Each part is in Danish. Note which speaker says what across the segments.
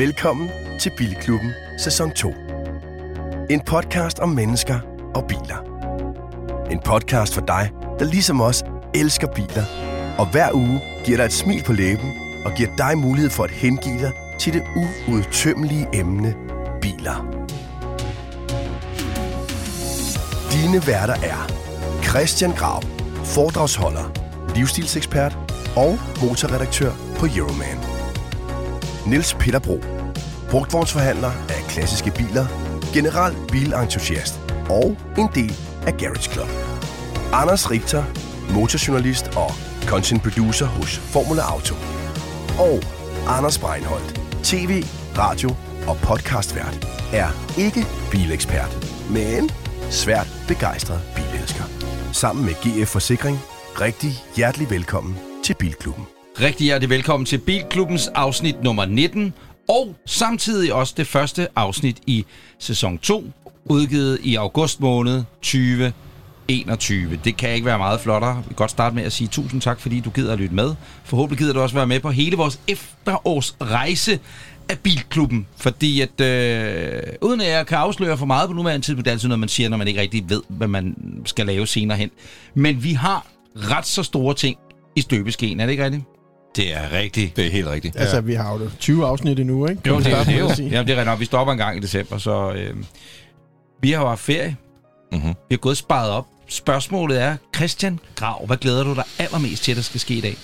Speaker 1: Velkommen til Bilklubben sæson 2. En podcast om mennesker og biler. En podcast for dig, der ligesom os elsker biler, og hver uge giver dig et smil på læben og giver dig mulighed for at hengive dig til det uudtømmelige emne biler. Dine værter er Christian Grav, foredragsholder, livsstilsekspert og motorredaktør på Euroman. Niels Peter Bro, brugtvognsforhandler af klassiske biler, general bilentusiast og en del af Garage Club. Anders Richter, motorjournalist og content producer hos Formula Auto. Og Anders Breinholt, tv, radio og podcastvært, er ikke bilekspert, men svært begejstret bilelsker. Sammen med GF Forsikring, rigtig hjertelig velkommen til Bilklubben.
Speaker 2: Rigtig hjertelig velkommen til Bilklubbens afsnit nummer 19, og samtidig også det første afsnit i sæson 2, udgivet i august måned 2021. Det kan ikke være meget flottere. Vi kan godt starte med at sige tusind tak, fordi du gider at lytte med. Forhåbentlig gider du også være med på hele vores efterårsrejse af Bilklubben, fordi at, øh, uden at jeg kan afsløre for meget på nuværende tidspunkt, det er altid noget, man siger, når man ikke rigtig ved, hvad man skal lave senere hen. Men vi har ret så store ting i støbeskeen, er det ikke rigtigt?
Speaker 3: Det er rigtigt. Det er helt rigtigt.
Speaker 4: Ja. Altså, vi har jo 20 afsnit endnu, ikke?
Speaker 2: Jo, det, det, det,
Speaker 4: sige.
Speaker 2: Jamen, det er rigtigt. Vi stopper en gang i december, så øh, vi har jo haft ferie.
Speaker 3: Mm-hmm.
Speaker 2: Vi har gået sparet op. Spørgsmålet er, Christian Grav, hvad glæder du dig allermest til, der skal ske i dag?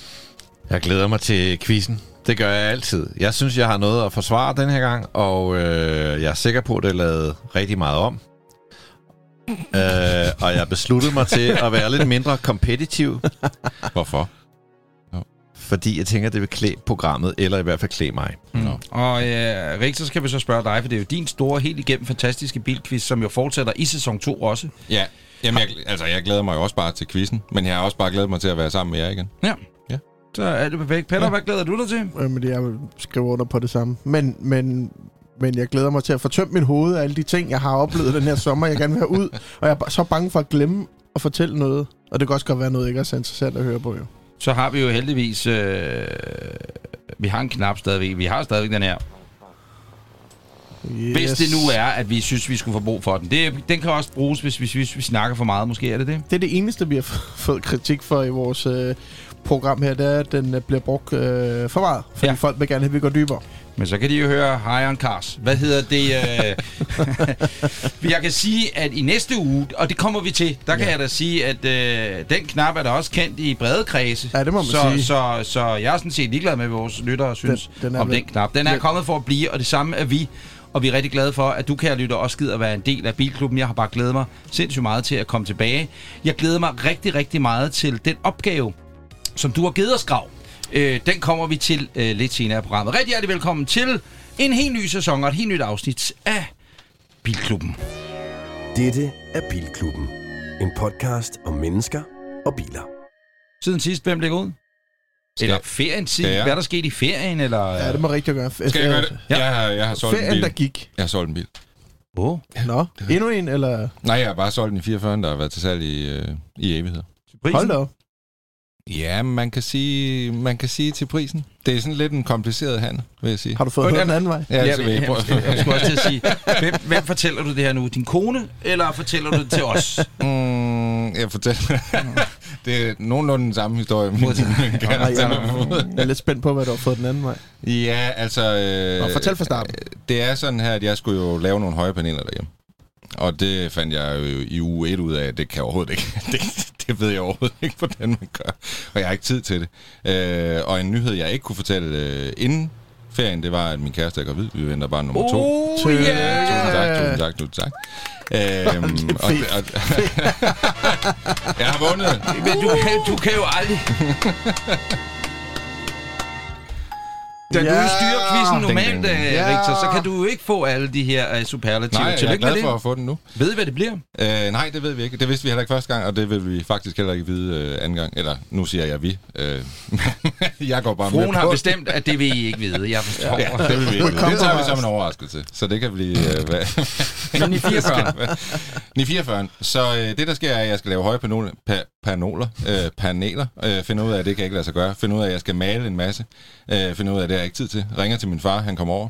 Speaker 3: Jeg glæder mig til quizzen. Det gør jeg altid. Jeg synes, jeg har noget at forsvare den her gang, og øh, jeg er sikker på, at det er lavet rigtig meget om. Øh, og jeg besluttede mig til at være lidt mindre competitive.
Speaker 5: Hvorfor?
Speaker 3: Fordi jeg tænker, det vil klæde programmet, eller i hvert fald klæde mig.
Speaker 2: Mm. Og øh, Rik, så skal vi så spørge dig, for det er jo din store, helt igennem fantastiske bilquiz, som jo fortsætter i sæson 2 også.
Speaker 5: Ja, Jamen, jeg, altså, jeg glæder mig jo også bare til quizzen, men jeg har også bare glædet mig til at være sammen med jer igen.
Speaker 2: Ja.
Speaker 5: Ja.
Speaker 2: Så er det perfekt. Peter, ja. hvad glæder du dig til?
Speaker 4: Jamen, det jeg vil skrive under på det samme. Men, men, men jeg glæder mig til at få tømt mit hoved af alle de ting, jeg har oplevet den her sommer, jeg gerne vil have ud. Og jeg er så bange for at glemme at fortælle noget. Og det kan også godt være noget, ikke er så interessant at høre på, jo.
Speaker 2: Så har vi jo heldigvis... Øh, vi har en knap stadigvæk. Vi har stadigvæk den her.
Speaker 4: Yes.
Speaker 2: Hvis det nu er, at vi synes, vi skulle få brug for den. Det, den kan også bruges, hvis vi, hvis vi snakker for meget. Måske er det det.
Speaker 4: Det er det eneste, vi har fået kritik for i vores øh, program her, det er, at den øh, bliver brugt øh, for meget. Fordi
Speaker 2: ja.
Speaker 4: folk vil gerne have, at vi går dybere.
Speaker 2: Men så kan de jo høre High on Cars. Hvad hedder det? Øh... jeg kan sige, at i næste uge, og det kommer vi til, der kan
Speaker 4: Ja.
Speaker 2: jeg da sige, at øh, den knap er da også kendt i brede kredse.
Speaker 4: Ja, det må man
Speaker 2: så,
Speaker 4: sige.
Speaker 2: Så, så jeg er sådan set ligeglad med, hvad vores lyttere synes
Speaker 4: den er
Speaker 2: om den knap. Den er kommet for at blive, og det samme er vi. Og vi er rigtig glade for, at du, kære lytter, også gider at være en del af Bilklubben. Jeg har bare glædet mig sindssygt meget til at komme tilbage. Jeg glæder mig rigtig, rigtig meget til den opgave, som du har givet os, Grav. Øh, den kommer vi til øh, lidt senere i programmet. Rigtig hjertelig velkommen til en helt ny sæson og et helt nyt afsnit af Bilklubben.
Speaker 1: Dette er Bilklubben. En podcast om mennesker og biler.
Speaker 2: Siden sidst, hvem ligger ud? Eller ferien tid?
Speaker 5: jeg?
Speaker 2: Hvad er der sket i ferien? Eller?
Speaker 4: Ja, det må rigtigt gøre.
Speaker 5: Skal jeg gøre det?
Speaker 2: Ja.
Speaker 5: Ja. Jeg, har, jeg har solgt en
Speaker 4: Ferien,
Speaker 5: bil.
Speaker 4: der gik.
Speaker 5: Jeg har solgt en bil.
Speaker 2: Oh.
Speaker 4: Nå, endnu en, eller...
Speaker 5: Nej, jeg har bare solgt en 44, der har været til salg i, øh, i evigheder.
Speaker 4: Hold da op.
Speaker 5: Ja, man kan, sige, man kan sige til prisen. Det er sådan lidt en kompliceret handel, vil jeg sige.
Speaker 4: Har du fået hørt den anden vej?
Speaker 5: Ja,
Speaker 2: Ja,
Speaker 5: så
Speaker 2: men,
Speaker 5: vil jeg
Speaker 2: jeg, jeg, jeg skulle også til at sige, hvem, hvem fortæller du det her nu? Din kone, eller fortæller du det til os?
Speaker 5: Mm, jeg fortæller. det er nogenlunde den samme historie. Men kan
Speaker 4: Nej,
Speaker 5: jeg
Speaker 4: jeg, jeg er lidt spændt på, hvad du har fået den anden vej.
Speaker 5: Ja, altså... Øh,
Speaker 4: Nå, fortæl fra starten.
Speaker 5: Det er sådan her, at jeg skulle jo lave nogle høje paneler derhjemme. Og det fandt jeg jo i uge 1 ud af, at det kan jeg overhovedet ikke. Det, det ved jeg overhovedet ikke, hvordan man gør. Og jeg har ikke tid til det. Øh, og en nyhed, jeg ikke kunne fortælle øh, inden ferien, det var, at min kæreste er gravid. Vi venter bare nummer to.
Speaker 2: Oh,
Speaker 4: Tillykke.
Speaker 5: Tusind tak, tusind tak, tusind tak. Øhm, og, og, jeg har vundet.
Speaker 2: Men du kan, du kan jo aldrig... Da ja, du styrer quizzen normalt,
Speaker 5: Ding, ding, ding.
Speaker 2: øh,
Speaker 4: Ja.
Speaker 2: Richter, så kan du jo ikke få alle de her uh, superlativer.
Speaker 5: Nej, jeg er
Speaker 2: Tillykke
Speaker 5: glad for at få den nu.
Speaker 2: Ved I, hvad det bliver?
Speaker 5: Øh, nej, det ved vi ikke. Det vidste vi heller ikke første gang, og det vil vi faktisk heller ikke vide øh, anden gang. Eller, nu siger jeg vi. Øh, jeg går bare
Speaker 2: Fruen
Speaker 5: med
Speaker 2: har
Speaker 5: på
Speaker 2: bestemt, at det vil I ikke vide. Jeg forstår.
Speaker 5: Ja, det vil vi ikke. Det tager vi som en overraskelse. Så det kan blive... Øh, hvad?
Speaker 2: Men i 44.
Speaker 5: Ni 44. Så øh, det, der sker, er, at jeg skal lave høje paneler, pa, paneler, øh, paneler øh, finde ud af, at det kan ikke lade sig gøre. Finde ud af, at jeg skal male en masse. Øh, finde ud af, at det har jeg ikke tid til. Ringer til min far, han kommer over.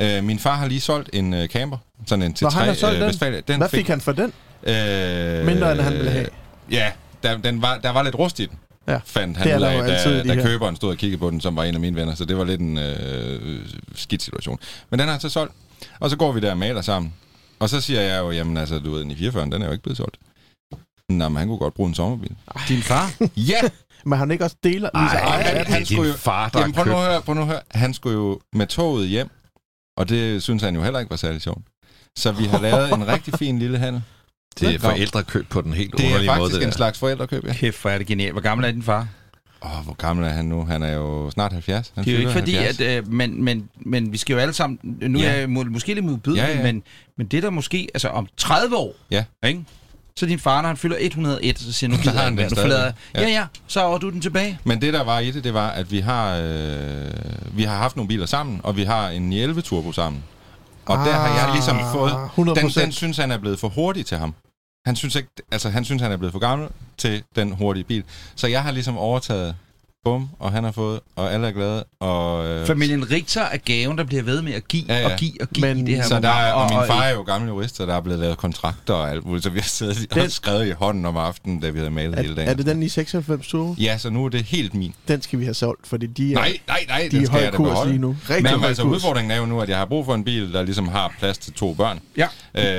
Speaker 5: Øh, min far har lige solgt en øh, camper, sådan en
Speaker 4: Nå, han har solgt den?
Speaker 5: Westfalia. den
Speaker 4: Hvad fik han for den?
Speaker 5: Øh,
Speaker 4: Mindre, end han ville have.
Speaker 5: Ja, der, den var, der var lidt rust i den.
Speaker 4: Ja.
Speaker 5: Fandt
Speaker 4: Det
Speaker 5: han
Speaker 4: er
Speaker 5: ud
Speaker 4: der
Speaker 5: af, da, da køberen stod og kiggede på den, som var en af mine venner. Så det var lidt en øh, skidt situation. Men den har han så solgt. Og så går vi der og maler sammen. Og så siger jeg jo, jamen altså, du ved, den i 44, den er jo ikke blevet solgt. Nå, men han kunne godt bruge en sommerbil.
Speaker 2: Din far?
Speaker 5: Ja!
Speaker 4: Men han ikke også deler
Speaker 3: Ej,
Speaker 4: lige så
Speaker 3: ej,
Speaker 4: ejer
Speaker 5: han-
Speaker 3: er
Speaker 5: han skulle jo-
Speaker 3: far, der
Speaker 5: Jamen, prøv nu at høre, prøv nu at høre. Han skulle jo med toget hjem, og det synes han jo heller ikke var særlig sjovt. Så vi har lavet en rigtig fin lille handel.
Speaker 3: Det er forældrekøb på den helt
Speaker 5: Det er
Speaker 3: underlige måde.
Speaker 5: faktisk
Speaker 3: det
Speaker 5: en
Speaker 3: der.
Speaker 5: slags forældrekøb, ja.
Speaker 2: Kæft, hvor er det genialt. Hvor gammel er din far?
Speaker 5: Åh, hvor gammel er han nu? Han er jo snart 70. Han
Speaker 2: Det er jo ikke fordi,
Speaker 5: 70.
Speaker 2: at... Øh, men, men, men vi skal jo alle sammen... Nu
Speaker 5: Ja.
Speaker 2: er jeg må, måske lidt modbydelig,
Speaker 5: Ja, ja.
Speaker 2: men, men det der måske... Altså om 30 år,
Speaker 5: Ja.
Speaker 2: ikke? Så din far, når han fylder 101, så siger nu gider
Speaker 5: har han den
Speaker 2: forlader. Ja,
Speaker 5: Ja.
Speaker 2: ja, så over du den tilbage.
Speaker 5: Men det, der var i det, det var, at vi har, øh, vi har haft nogle biler sammen, og vi har en 11 Turbo sammen. Og ah, der har jeg ligesom fået...
Speaker 4: 100
Speaker 5: Den, den synes han er blevet for hurtig til ham. Han synes, ikke, altså, han synes, han er blevet for gammel til den hurtige bil. Så jeg har ligesom overtaget bum, og han har fået, og alle er glade. Og, øh,
Speaker 2: Familien Richter er gaven, der bliver ved med at give
Speaker 5: Ja, ja.
Speaker 2: og give og give
Speaker 4: Men-
Speaker 2: i det her
Speaker 5: så der er, og,
Speaker 2: program.
Speaker 5: min far er jo gammel jurist, så der er blevet lavet kontrakter og alt muligt, så vi har siddet
Speaker 4: Den-
Speaker 5: og skrevet i hånden om aftenen, da vi havde malet hele
Speaker 4: Er,
Speaker 5: dagen.
Speaker 4: er det den i 96 Turbo?
Speaker 5: Ja, så nu er det helt min.
Speaker 4: Den skal vi have solgt, fordi de er,
Speaker 5: Nej, nej, nej,
Speaker 4: de er høj kurs
Speaker 5: beholde.
Speaker 4: lige nu. Rigtig
Speaker 5: Men altså,
Speaker 4: kurs.
Speaker 5: udfordringen er jo nu, at jeg har brug for en bil, der ligesom har plads til to børn.
Speaker 2: Ja.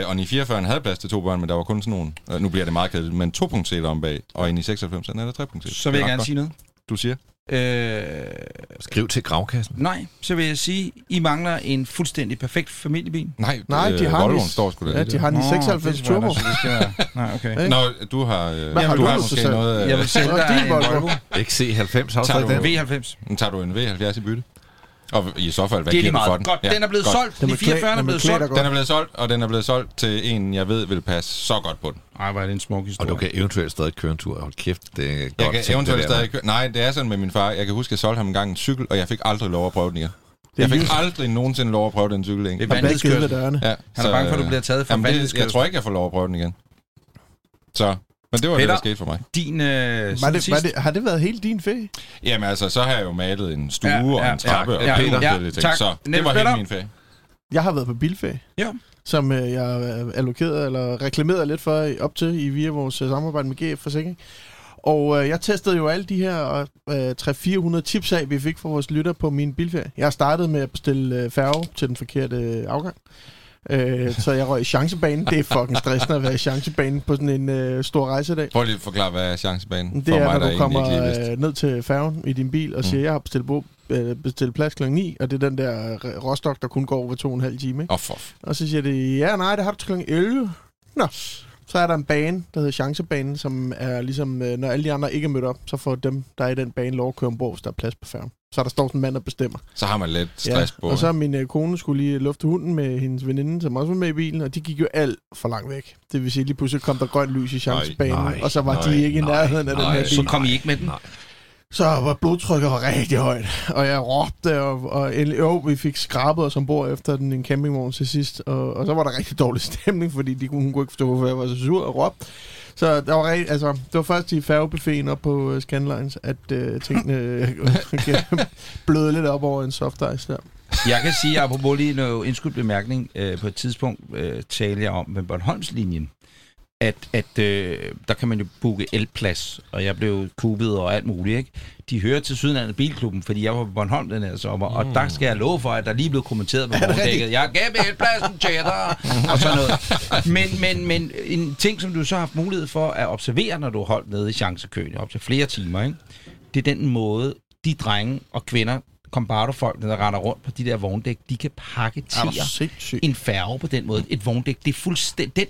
Speaker 5: Øh, og i 44 havde plads til to børn, men der var kun sådan nogle, øh, nu bliver det meget kedeligt, men to punktseler om bag, og inde i 96 er der tre punktseler.
Speaker 2: Så vil jeg gerne sige noget.
Speaker 5: Du siger?
Speaker 2: Øh,
Speaker 3: Skriv til gravkassen.
Speaker 2: nej, så vil jeg sige, I mangler en fuldstændig perfekt familiebil.
Speaker 5: Nej,
Speaker 4: Nej, de
Speaker 5: øh,
Speaker 4: har
Speaker 5: Volvoen står sgu da
Speaker 4: Ja, de har den
Speaker 2: Nå,
Speaker 4: 96
Speaker 2: det tror jeg
Speaker 4: Turbo.
Speaker 2: det skal Nej, okay.
Speaker 5: Nå, du har, øh,
Speaker 4: Hvad har
Speaker 5: du
Speaker 4: du
Speaker 5: har måske
Speaker 4: så?
Speaker 5: noget... Øh,
Speaker 2: Jeg vil sælge dig en
Speaker 4: Volvo.
Speaker 2: Volvo.
Speaker 3: XC90 har
Speaker 5: Tager
Speaker 3: du
Speaker 5: du
Speaker 3: den?
Speaker 2: V90.
Speaker 5: tager du en V70 i bytte? Og i så fald, hvad
Speaker 2: Det er
Speaker 5: giver
Speaker 2: lige
Speaker 5: du for
Speaker 2: meget.
Speaker 5: den?
Speaker 2: Godt, den er blevet
Speaker 5: godt.
Speaker 2: solgt.
Speaker 4: Den
Speaker 2: De
Speaker 4: vil
Speaker 2: 44 er blevet solgt.
Speaker 5: Den er blevet solgt, og den er blevet solgt til en, jeg ved vil passe så godt på den.
Speaker 2: Ej, hvor er det en smuk
Speaker 3: Og
Speaker 2: historie.
Speaker 3: du kan eventuelt stadig køre en tur. Hold kæft, det er godt
Speaker 5: Jeg kan eventuelt
Speaker 3: det der,
Speaker 5: stadig køre. Nej, det er sådan med min far. Jeg kan huske, at jeg solgte ham en gang en cykel, og jeg fik aldrig lov at prøve den igen. Jeg fik aldrig nogensinde lov at prøve den cykel igen.
Speaker 2: Det er
Speaker 4: Og
Speaker 2: vanvidskørsel.
Speaker 4: dørene.
Speaker 5: Ja,
Speaker 2: Han er bange for, at du bliver taget for
Speaker 5: jamen, det. Jeg tror ikke, jeg får lov at prøve den igen. Så, men det var
Speaker 2: Peter.
Speaker 5: det, der skete for mig.
Speaker 2: Din øh,
Speaker 4: Var det, var det, har det været helt din ferie?
Speaker 5: Jamen altså, så har jeg jo malet en stue
Speaker 2: Ja,
Speaker 5: ja, og
Speaker 2: ja,
Speaker 5: en trappe
Speaker 2: ja,
Speaker 5: og
Speaker 2: ja,
Speaker 5: alle
Speaker 2: ja,
Speaker 5: forskellige ting.
Speaker 2: tak.
Speaker 5: Så det var
Speaker 2: Peter.
Speaker 5: hele min ferie.
Speaker 4: Jeg har været på bilferie.
Speaker 2: Ja.
Speaker 4: Som øh, jeg allokerede eller reklamerede lidt for i- op til i via vores øh, samarbejde med GF Forsikring. Og øh, jeg testede jo alle de her øh, 300-400 tips af, vi fik fra vores lytter på min bilferie. Jeg startede med at bestille øh, færge til den forkerte øh, afgang. Øh, så jeg røg i chancebanen. Det er fucking stressende at være i chancebanen på sådan en øh, stor rejsedag.
Speaker 5: Prøv lige at forklare, hvad er chancebanen
Speaker 4: Det er,
Speaker 5: mig,
Speaker 4: når du kommer øh, ned til færgen i din bil og siger,
Speaker 5: Mm.
Speaker 4: jeg har bestilt, bo, øh, bestilt plads kl. 9, og det er den der øh, råstok, der kun går over to og en halv time. Ikke?
Speaker 5: Åh, for
Speaker 4: Og så siger de, ja, nej, det har du til kl. 11. Nå, så er der en bane, der hedder Chancebanen, som er ligesom, når alle de andre ikke er mødt op, så får dem, der er i den bane, lov at køre ombord, hvis der er plads på færgen. Så der står sådan en mand, der bestemmer.
Speaker 5: Så har man lidt stress på.
Speaker 4: og så min øh, kone skulle lige lufte hunden med hendes veninde, som også var med i bilen, og de gik jo alt for langt væk. Det vil sige, lige pludselig kom der grønt lys i chancebanen,
Speaker 3: nej,
Speaker 4: og så var
Speaker 3: nej,
Speaker 4: de ikke i
Speaker 3: nej,
Speaker 4: nærheden af den
Speaker 3: nej,
Speaker 4: her
Speaker 2: Så
Speaker 4: bil.
Speaker 2: kom I ikke med den?
Speaker 3: Nej.
Speaker 4: Så var blodtrykket var rigtig højt, og jeg råbte, og, og endelig, jo, vi fik skrabet os ombord efter den en campingvogn til sidst, og, og så var der rigtig dårlig stemning, fordi de kunne, hun kunne ikke forstå, hvorfor jeg var så sur og råbte. Så der var rigtig, altså, det var først i færgebuffeten op på uh, Scandlines, at uh, tingene øh, bløde lidt op over en soft ice der.
Speaker 2: Jeg kan sige, apropos lige noget indskudt bemærkning, øh, på et tidspunkt øh, talte jeg om med Bornholmslinjen, at, at øh, der kan man jo booke elplads, og jeg blev kubet og alt muligt, ikke? De hører til Sydlandet Bilklubben, fordi jeg var på Bornholm den her sommer, mm. og der skal jeg love for, at der lige blev kommenteret på vogndækket. Jeg gav elpladsen til dig, og sådan noget. Men, men, men en ting, som du så har haft mulighed for at observere, når du holdt nede i chancekøen, op til flere timer, ikke? det er den måde, de drenge og kvinder, kombardofolk, der render rundt på de der vogndæk, de kan
Speaker 4: Er sindssygt?
Speaker 2: en færge på den måde, et vogndæk. Det er fuldstændig, den,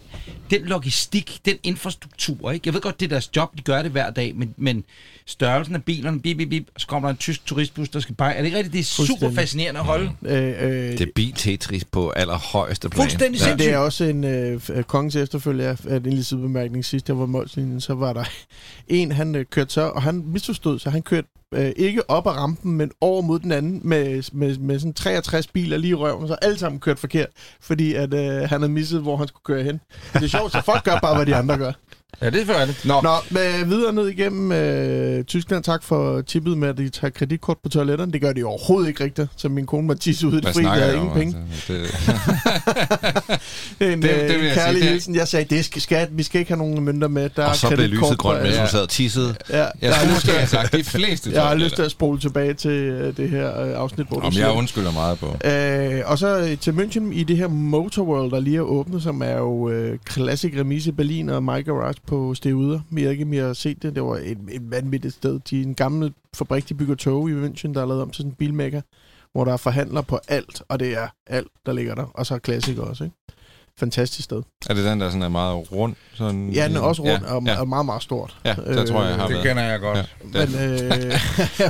Speaker 2: den logistik, den infrastruktur, ikke? Jeg ved godt, det er deres job, de gør det hver dag, men, men størrelsen af bilerne, bip, bip, bip, så kommer der en tysk turistbus, der skal bare... Er det ikke rigtigt? Det er super fascinerende at holde.
Speaker 4: Øh, øh,
Speaker 3: Det er bil-Tetris på allerhøjeste plan.
Speaker 2: Fuldstændig
Speaker 3: Ja.
Speaker 4: Det er også en øh, kongens efterfølger af en lille sidebemærkning. Sidst jeg var i så var der en, han øh, kørte så, og han misforstod, så han kørte øh, ikke op ad rampen, men over mod den anden med, med, med sådan 63 biler lige i røven, så alle sammen kørt forkert, fordi at, øh, han havde misset, hvor han skulle køre hen. Det er sjovt, så folk gør bare, hvad de andre gør.
Speaker 2: Ja, det er færdigt. Nå,
Speaker 4: Nå, med videre ned igennem øh, Tyskland. Tak for tippet med, at de tager kreditkort på toiletterne. Det gør de overhovedet ikke rigtigt, så min kone var tisse ud i det fri, der havde ingen
Speaker 5: om?
Speaker 4: penge.
Speaker 5: Altså, det,
Speaker 4: En
Speaker 5: Det-
Speaker 4: det,
Speaker 5: det
Speaker 4: det
Speaker 5: vil jeg
Speaker 4: kærlig
Speaker 5: sige, det-
Speaker 4: hilsen. Jeg sagde, det skal, skat, vi skal ikke have nogen mønter med. Der
Speaker 3: Og
Speaker 4: er
Speaker 3: så blev lyset grønt, mens du sad og tissede.
Speaker 4: Ja,
Speaker 5: jeg
Speaker 4: jeg, har
Speaker 5: skulle
Speaker 4: lyst til, at,
Speaker 5: sagt de fleste
Speaker 4: jeg har lyst til at spole tilbage til øh, det her øh, afsnit, hvor du
Speaker 5: Om
Speaker 4: siger
Speaker 5: jeg
Speaker 4: det.
Speaker 5: undskylder meget på.
Speaker 4: Øh, og så øh, til München i det her Motorworld, der lige er åbnet, som er jo øh, Classic Remise Berlin og My Garage på Steuder. Jeg har ikke, mere har set det. Det var et, et vanvittigt sted. De er en gammel fabrik, de bygger tog i München, der er lavet om til sådan en bilmækker, hvor der er forhandler på alt, og det er alt, der ligger der. Og så er Classic også, ikke? Fantastisk sted.
Speaker 5: Er det den, der sådan er meget rund? Sådan,
Speaker 4: Ja, den er også rundt
Speaker 5: ja,
Speaker 4: og,
Speaker 5: ja.
Speaker 4: og meget, meget stort.
Speaker 5: Ja, der tror jeg, jeg har
Speaker 2: det
Speaker 5: været.
Speaker 2: kender jeg godt.
Speaker 5: Ja.
Speaker 4: Men, øh,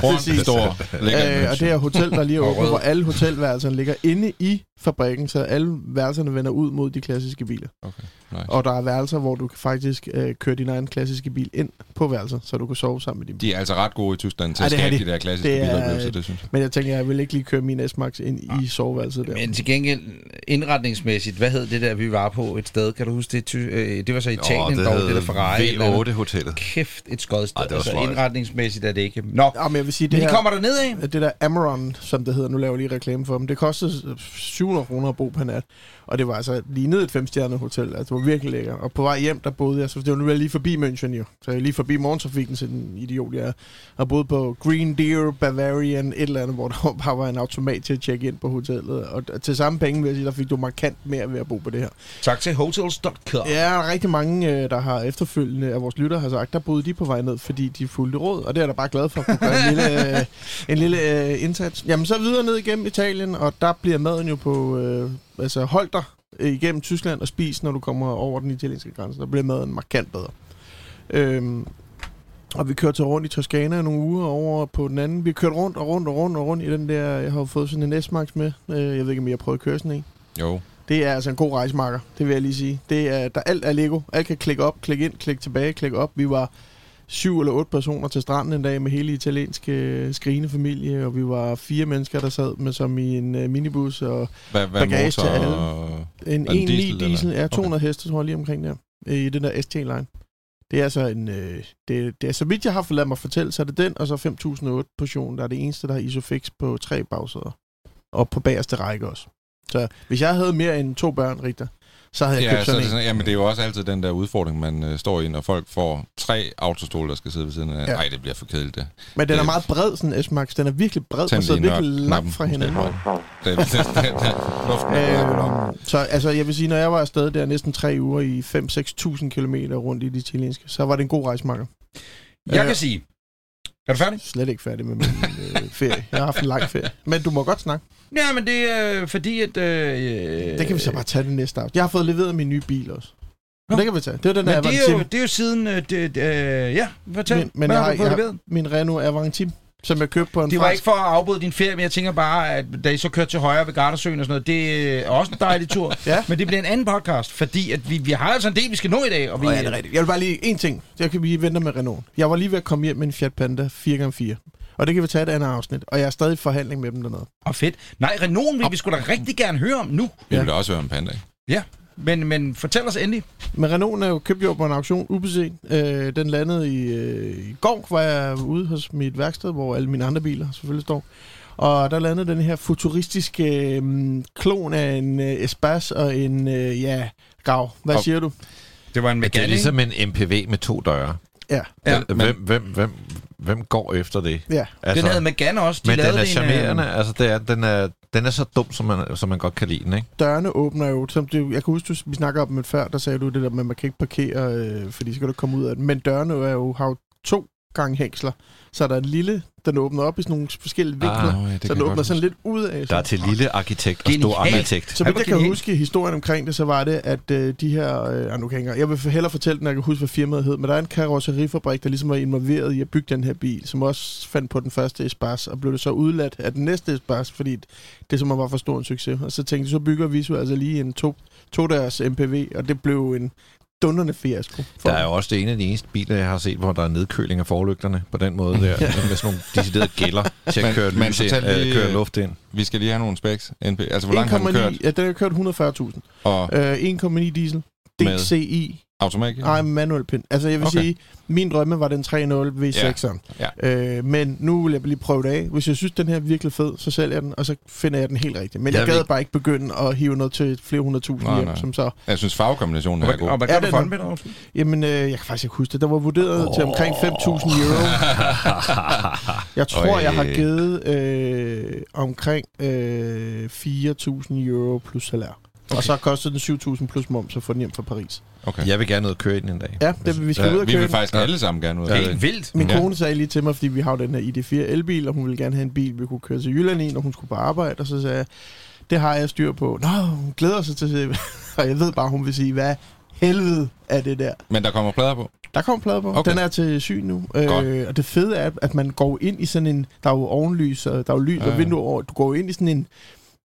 Speaker 4: præcis.
Speaker 5: stor,
Speaker 4: Øh, og det her hotel, der lige er åbnet, hvor alle hotelværelserne ligger inde i fabrikken, så alle værelserne vender ud mod de klassiske biler.
Speaker 5: Okay, nice.
Speaker 4: Og der er værelser, hvor du kan faktisk øh, køre din egen klassiske bil ind på værelset, så du kan sove sammen med din bil.
Speaker 5: De er altså ret gode i Tyskland til
Speaker 4: Ej,
Speaker 5: at
Speaker 4: det
Speaker 5: skabe
Speaker 4: de.
Speaker 5: de der klassiske
Speaker 4: Det er-
Speaker 5: biloplevelser, det synes jeg.
Speaker 4: Men jeg tænker, jeg vil ikke lige køre min S-Max ind i soveværelset der.
Speaker 2: Men til gengæld, indretningsmæssigt, hvad hed det der, vi var på et sted? Kan du huske det? Øh, det var så Italien,
Speaker 3: Åh,
Speaker 2: dog,
Speaker 3: hed
Speaker 2: det der Ferrari. eller andet.
Speaker 3: V8-hotellet.
Speaker 2: Kæft, et skodsted.
Speaker 3: Ej, det var
Speaker 2: altså,
Speaker 3: sløjt.
Speaker 2: indretningsmæssigt er det ikke. Nå,
Speaker 4: Ja, men jeg vil sige, det
Speaker 2: men de
Speaker 4: her,
Speaker 2: kommer der ned af.
Speaker 4: det der Amaron, som det hedder, nu laver jeg lige reklame for dem, det kostede 700 kroner at bo per nat. Og det var altså lige ned et femstjernet hotel. Altså, det var virkelig lækkert. Og på vej hjem, der boede jeg, så det var nu lige forbi München jo. Så jeg lige forbi morgentrafikken til den idiot, jeg er. Og boede på Green Deer Bavarian, et eller andet, hvor der bare var en automat til at tjekke ind på hotellet. Og til samme penge vil jeg sige, der fik du markant mere ved at bo på det her.
Speaker 2: Tak til hotels.com.
Speaker 4: Ja, der er rigtig mange, øh, der har efterfølgende af vores lytter har sagt, der boede de på vej ned, fordi de fulgte råd, og det er da bare glad for at kunne gøre en lille, øh, en lille øh, indsats. Jamen så videre ned igennem Italien, og der bliver maden jo på, øh, altså hold dig igennem Tyskland og spis, når du kommer over den italienske grænse. Der bliver maden markant bedre. Øhm, og vi kørte så rundt i Toskana nogle uger over på den anden. Vi kørte rundt og rundt og rundt og rundt i den der, jeg har jo fået sådan en S-Max med. Øh, jeg ved ikke, om jeg har prøvet at køre sådan en.
Speaker 5: Jo.
Speaker 4: Det er altså en god rejsemarker, det vil jeg lige sige. Det er, der alt er Lego. Alt kan klikke op, klikke ind, klikke tilbage, klikke op. Vi var syv eller otte personer til stranden en dag med hele italienske øh, skrigende familie, og vi var fire mennesker, der sad med som i en uh, minibus, og
Speaker 5: Hvad, hvad
Speaker 4: Bagage
Speaker 5: motor
Speaker 4: til alle. en
Speaker 5: Er den
Speaker 4: 1.9
Speaker 5: diesel,
Speaker 4: diesel, ja, 200 heste, tror jeg lige omkring der, øh, i den der ST-line. Det er altså en, øh, det, det er så vidt jeg har fået ladet mig fortælle, så er det den, og så 5008 portion, der er det eneste, der har Isofix på tre bagsæder. Og på bagerste række også. Så hvis jeg havde mere end to børn, Richter, så havde jeg
Speaker 5: Ja,
Speaker 4: købt
Speaker 5: så er
Speaker 4: sådan
Speaker 5: det
Speaker 4: en.
Speaker 5: sådan, jamen, det er jo også altid den der udfordring, man øh, står i, når folk får tre autostole, der skal sidde ved siden af.
Speaker 4: Ja.
Speaker 5: Nej, det bliver for kedeligt, det.
Speaker 4: Men den er meget bred, sådan en S-Max. Den er virkelig bred, og sidder
Speaker 5: lige
Speaker 4: virkelig langt fra hinanden.
Speaker 5: måske. Det, det, det, det, det, luften er øh,
Speaker 4: Øh, så altså, jeg vil sige, når jeg var afsted der næsten tre uger i 5-6.000 km rundt i det italienske, så var det en god rejsemarker.
Speaker 2: Jeg
Speaker 4: Øh,
Speaker 2: kan sige... Er du færdig?
Speaker 4: Slet ikke færdig med min øh, ferie. Jeg har haft en lang ferie. Men du må godt snakke.
Speaker 2: Ja, men det er fordi, at... Øh,
Speaker 4: Det kan vi så bare tage det næste afsnit. Jeg har fået leveret min nye bil også. Men det kan vi tage. Det er den der
Speaker 2: Men det er, jo, det er jo siden... Øh, det, øh, ja, fortæl.
Speaker 4: Men- men
Speaker 2: Hvad
Speaker 4: jeg
Speaker 2: har
Speaker 4: har-
Speaker 2: du fået
Speaker 4: jeg
Speaker 2: leveret?
Speaker 4: Min Renault Avantim, som jeg købte på en
Speaker 2: Det var
Speaker 4: fransk-
Speaker 2: ikke for at afbryde din ferie, men jeg tænker bare, at da I så kørte til højre ved Gardasøen og sådan noget, det er også en dejlig tur.
Speaker 4: Ja.
Speaker 2: Men det bliver en anden podcast, fordi at vi, vi har altså en del, vi skal nå i dag. Og vi,
Speaker 4: Åh, ja, det er rigtigt. Jeg vil bare lige en ting. Jeg kan vi venter med Renault. Jeg var lige ved at komme hjem med en Fiat Panda 4x4. Og det kan vi tage et andet afsnit. Og jeg er stadig i forhandling med dem dernede.
Speaker 2: Og fedt. Nej, Renault vil vi sgu da rigtig gerne høre om nu.
Speaker 5: Vi
Speaker 4: Ja.
Speaker 5: vil da også høre om Panda, ikke?
Speaker 2: Men, men fortæl os endelig.
Speaker 4: Men Renault er jo købt jo på en auktion ubeset. Øh, den landede i, øh, i går, var jeg ude hos mit værksted, hvor alle mine andre biler selvfølgelig står. Og der landede den her futuristiske øh, klon af en øh, Espace og en, øh, ja, Grav. Hvad
Speaker 5: Og-
Speaker 4: siger du?
Speaker 2: Det var en
Speaker 3: Men det er
Speaker 2: Megane,
Speaker 3: ligesom en MPV med to døre.
Speaker 4: Ja,
Speaker 2: Ja,
Speaker 3: hvem,
Speaker 2: men-
Speaker 3: hvem, hvem, hvem går efter det?
Speaker 4: ja.
Speaker 3: Altså,
Speaker 2: Den havde Megane også. De
Speaker 3: men den er
Speaker 2: en, øh,
Speaker 3: charmerende. Altså, det er, den, er, den er så dum, som man, som man godt kan lide den, ikke?
Speaker 4: Dørene åbner jo, som du, jeg kan huske, du, vi snakker om det før, der sagde du det der med, at man kan ikke parkere, øh, fordi så kan du komme ud af den. Men dørene er jo, har jo to gange hængsler. Så er der en lille, den åbner op i sådan nogle forskellige vinkler.
Speaker 3: Ah,
Speaker 5: ja,
Speaker 4: så den åbner sådan lidt ud af.
Speaker 3: Der er til lille arkitekt og stor arkitekt.
Speaker 4: Så vidt jeg kan huske historien omkring det, så var det, at øh, de her... Øh, nu kan jeg, jeg vil hellere fortælle den, jeg kan huske, hvad firmaet hed, men der er en karosserifabrik, der ligesom var involveret i at bygge den her bil, som også fandt på den første Espace, og blev det så udladt af den næste Espace, fordi det som var for stor en succes. Og så tænkte jeg, så bygger vi så altså lige en to, to deres MPV, og det blev en dundrende fiasko. For
Speaker 3: Der er jo også det ene af de eneste biler, jeg har set, hvor der er nedkøling af forlygterne på den måde der, med sådan nogle deciderede gælder til at køre, lys ind,
Speaker 5: fortæl lige,
Speaker 3: øh, køre
Speaker 5: øh,
Speaker 3: luft ind.
Speaker 5: Vi skal lige have nogle specs. NP. Altså, hvor langt har den kørt?
Speaker 4: 1,9 Ja, den har kørt 140.000.
Speaker 5: Og
Speaker 4: Øh, 1,9 diesel. DCI
Speaker 5: Automat?
Speaker 4: Nej, manuel pin. Altså, jeg vil
Speaker 5: Okay.
Speaker 4: sige, min drømme var den 3.0 V6'eren.
Speaker 5: Ja.
Speaker 4: Øh, men nu vil jeg lige prøve det af. Hvis jeg synes, den her er virkelig fed, så sælger jeg den, og så finder jeg den helt rigtig. Men
Speaker 3: Jeg
Speaker 4: jeg,
Speaker 3: vil
Speaker 4: gad
Speaker 3: ikke-
Speaker 4: bare ikke begynde at hive noget til flere hundrede tusind hjem, som så...
Speaker 5: Jeg synes, farvekombinationen er
Speaker 2: Og,
Speaker 5: god.
Speaker 2: og hvad
Speaker 4: Ja,
Speaker 2: gør du for
Speaker 4: er-
Speaker 2: den, Peter?
Speaker 4: Jamen, øh, jeg kan faktisk ikke huske det. Der var vurderet oh. til omkring 5.000 euro. Jeg tror,
Speaker 5: Øj.
Speaker 4: jeg har givet øh, omkring øh, 4.000 euro plus salær. Okay. Og så kostede den 7.000 plus moms at få den hjem fra Paris.
Speaker 5: Okay.
Speaker 3: Jeg vil gerne ud og køre i den en dag.
Speaker 4: Ja, det, vi skal
Speaker 3: Ja,
Speaker 4: ud og
Speaker 5: Vi
Speaker 4: køre
Speaker 5: vil
Speaker 4: den.
Speaker 5: faktisk alle sammen gerne ud af
Speaker 2: Helt
Speaker 5: det.
Speaker 2: vildt.
Speaker 4: Min
Speaker 5: Ja.
Speaker 4: kone sagde lige til mig, fordi vi har den her ID4 elbil, og hun ville gerne have en bil, vi kunne køre til Jylland i, når hun skulle på arbejde. Og så sagde jeg, det har jeg styr på. Nå, hun glæder sig til det. Og jeg ved bare, hun vil sige, hvad helvede er det der?
Speaker 5: Men der kommer plader på.
Speaker 4: Der kommer plade på.
Speaker 5: Okay.
Speaker 4: Den er til syn nu.
Speaker 5: Godt.
Speaker 4: Øh, og det fede er, at man går ind i sådan en... Der er jo ovenlys, og der er jo lys
Speaker 5: Ja,
Speaker 4: og
Speaker 5: ja.
Speaker 4: vinduer over. Du går ind i sådan en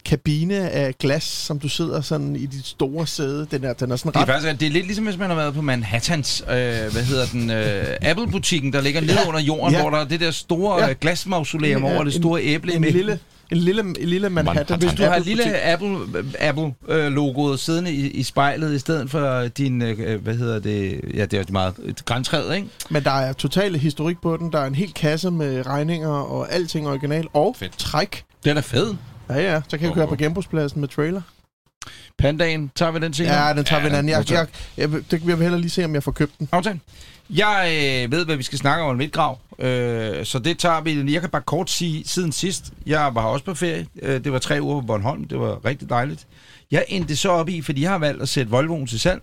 Speaker 4: kabine af glas, som du sidder sådan i dit store sæde. Den er, den er sådan
Speaker 2: Det er
Speaker 4: ret...
Speaker 2: faktisk det er lidt ligesom, hvis man har været på Manhattans, øh, hvad hedder den, øh, Apple-butikken, der ligger nede
Speaker 4: Ja.
Speaker 2: under jorden,
Speaker 4: Ja.
Speaker 2: hvor der er det der store
Speaker 4: Ja.
Speaker 2: ja. glasmausoleum
Speaker 4: Ja,
Speaker 2: over det
Speaker 4: en-
Speaker 2: store æble i
Speaker 4: en
Speaker 2: midten.
Speaker 4: lille, en lille, en lille Manhattan.
Speaker 5: Manhattan.
Speaker 2: Hvis du har lille Apple, Apple øh, logoet siddende i, i spejlet, i stedet for din, øh, hvad hedder det, ja, det er jo meget, et græntræet, ikke?
Speaker 4: Men der er total historik på den. Der er en hel kasse med regninger og alting original. Og
Speaker 5: Fedt.
Speaker 4: træk.
Speaker 2: Det er da fedt.
Speaker 4: Ja, ja. Så kan vi køre på genbrugspladsen med trailer.
Speaker 2: Pandaen, tager vi den senere?
Speaker 4: Ja, den tager
Speaker 5: Ja,
Speaker 4: vi en anden. Jeg, jeg, jeg, jeg, det, jeg vil hellere lige se, om jeg får købt den.
Speaker 2: Aftale. Jeg øh, ved, hvad vi skal snakke om om midtgrav, øh, så det tager vi. Jeg kan bare kort sige, siden sidst, jeg var også på ferie. Øh, det var tre uger på Bornholm. Det var rigtig dejligt. Jeg endte så op i, fordi jeg har valgt at sætte Volvoen til salg.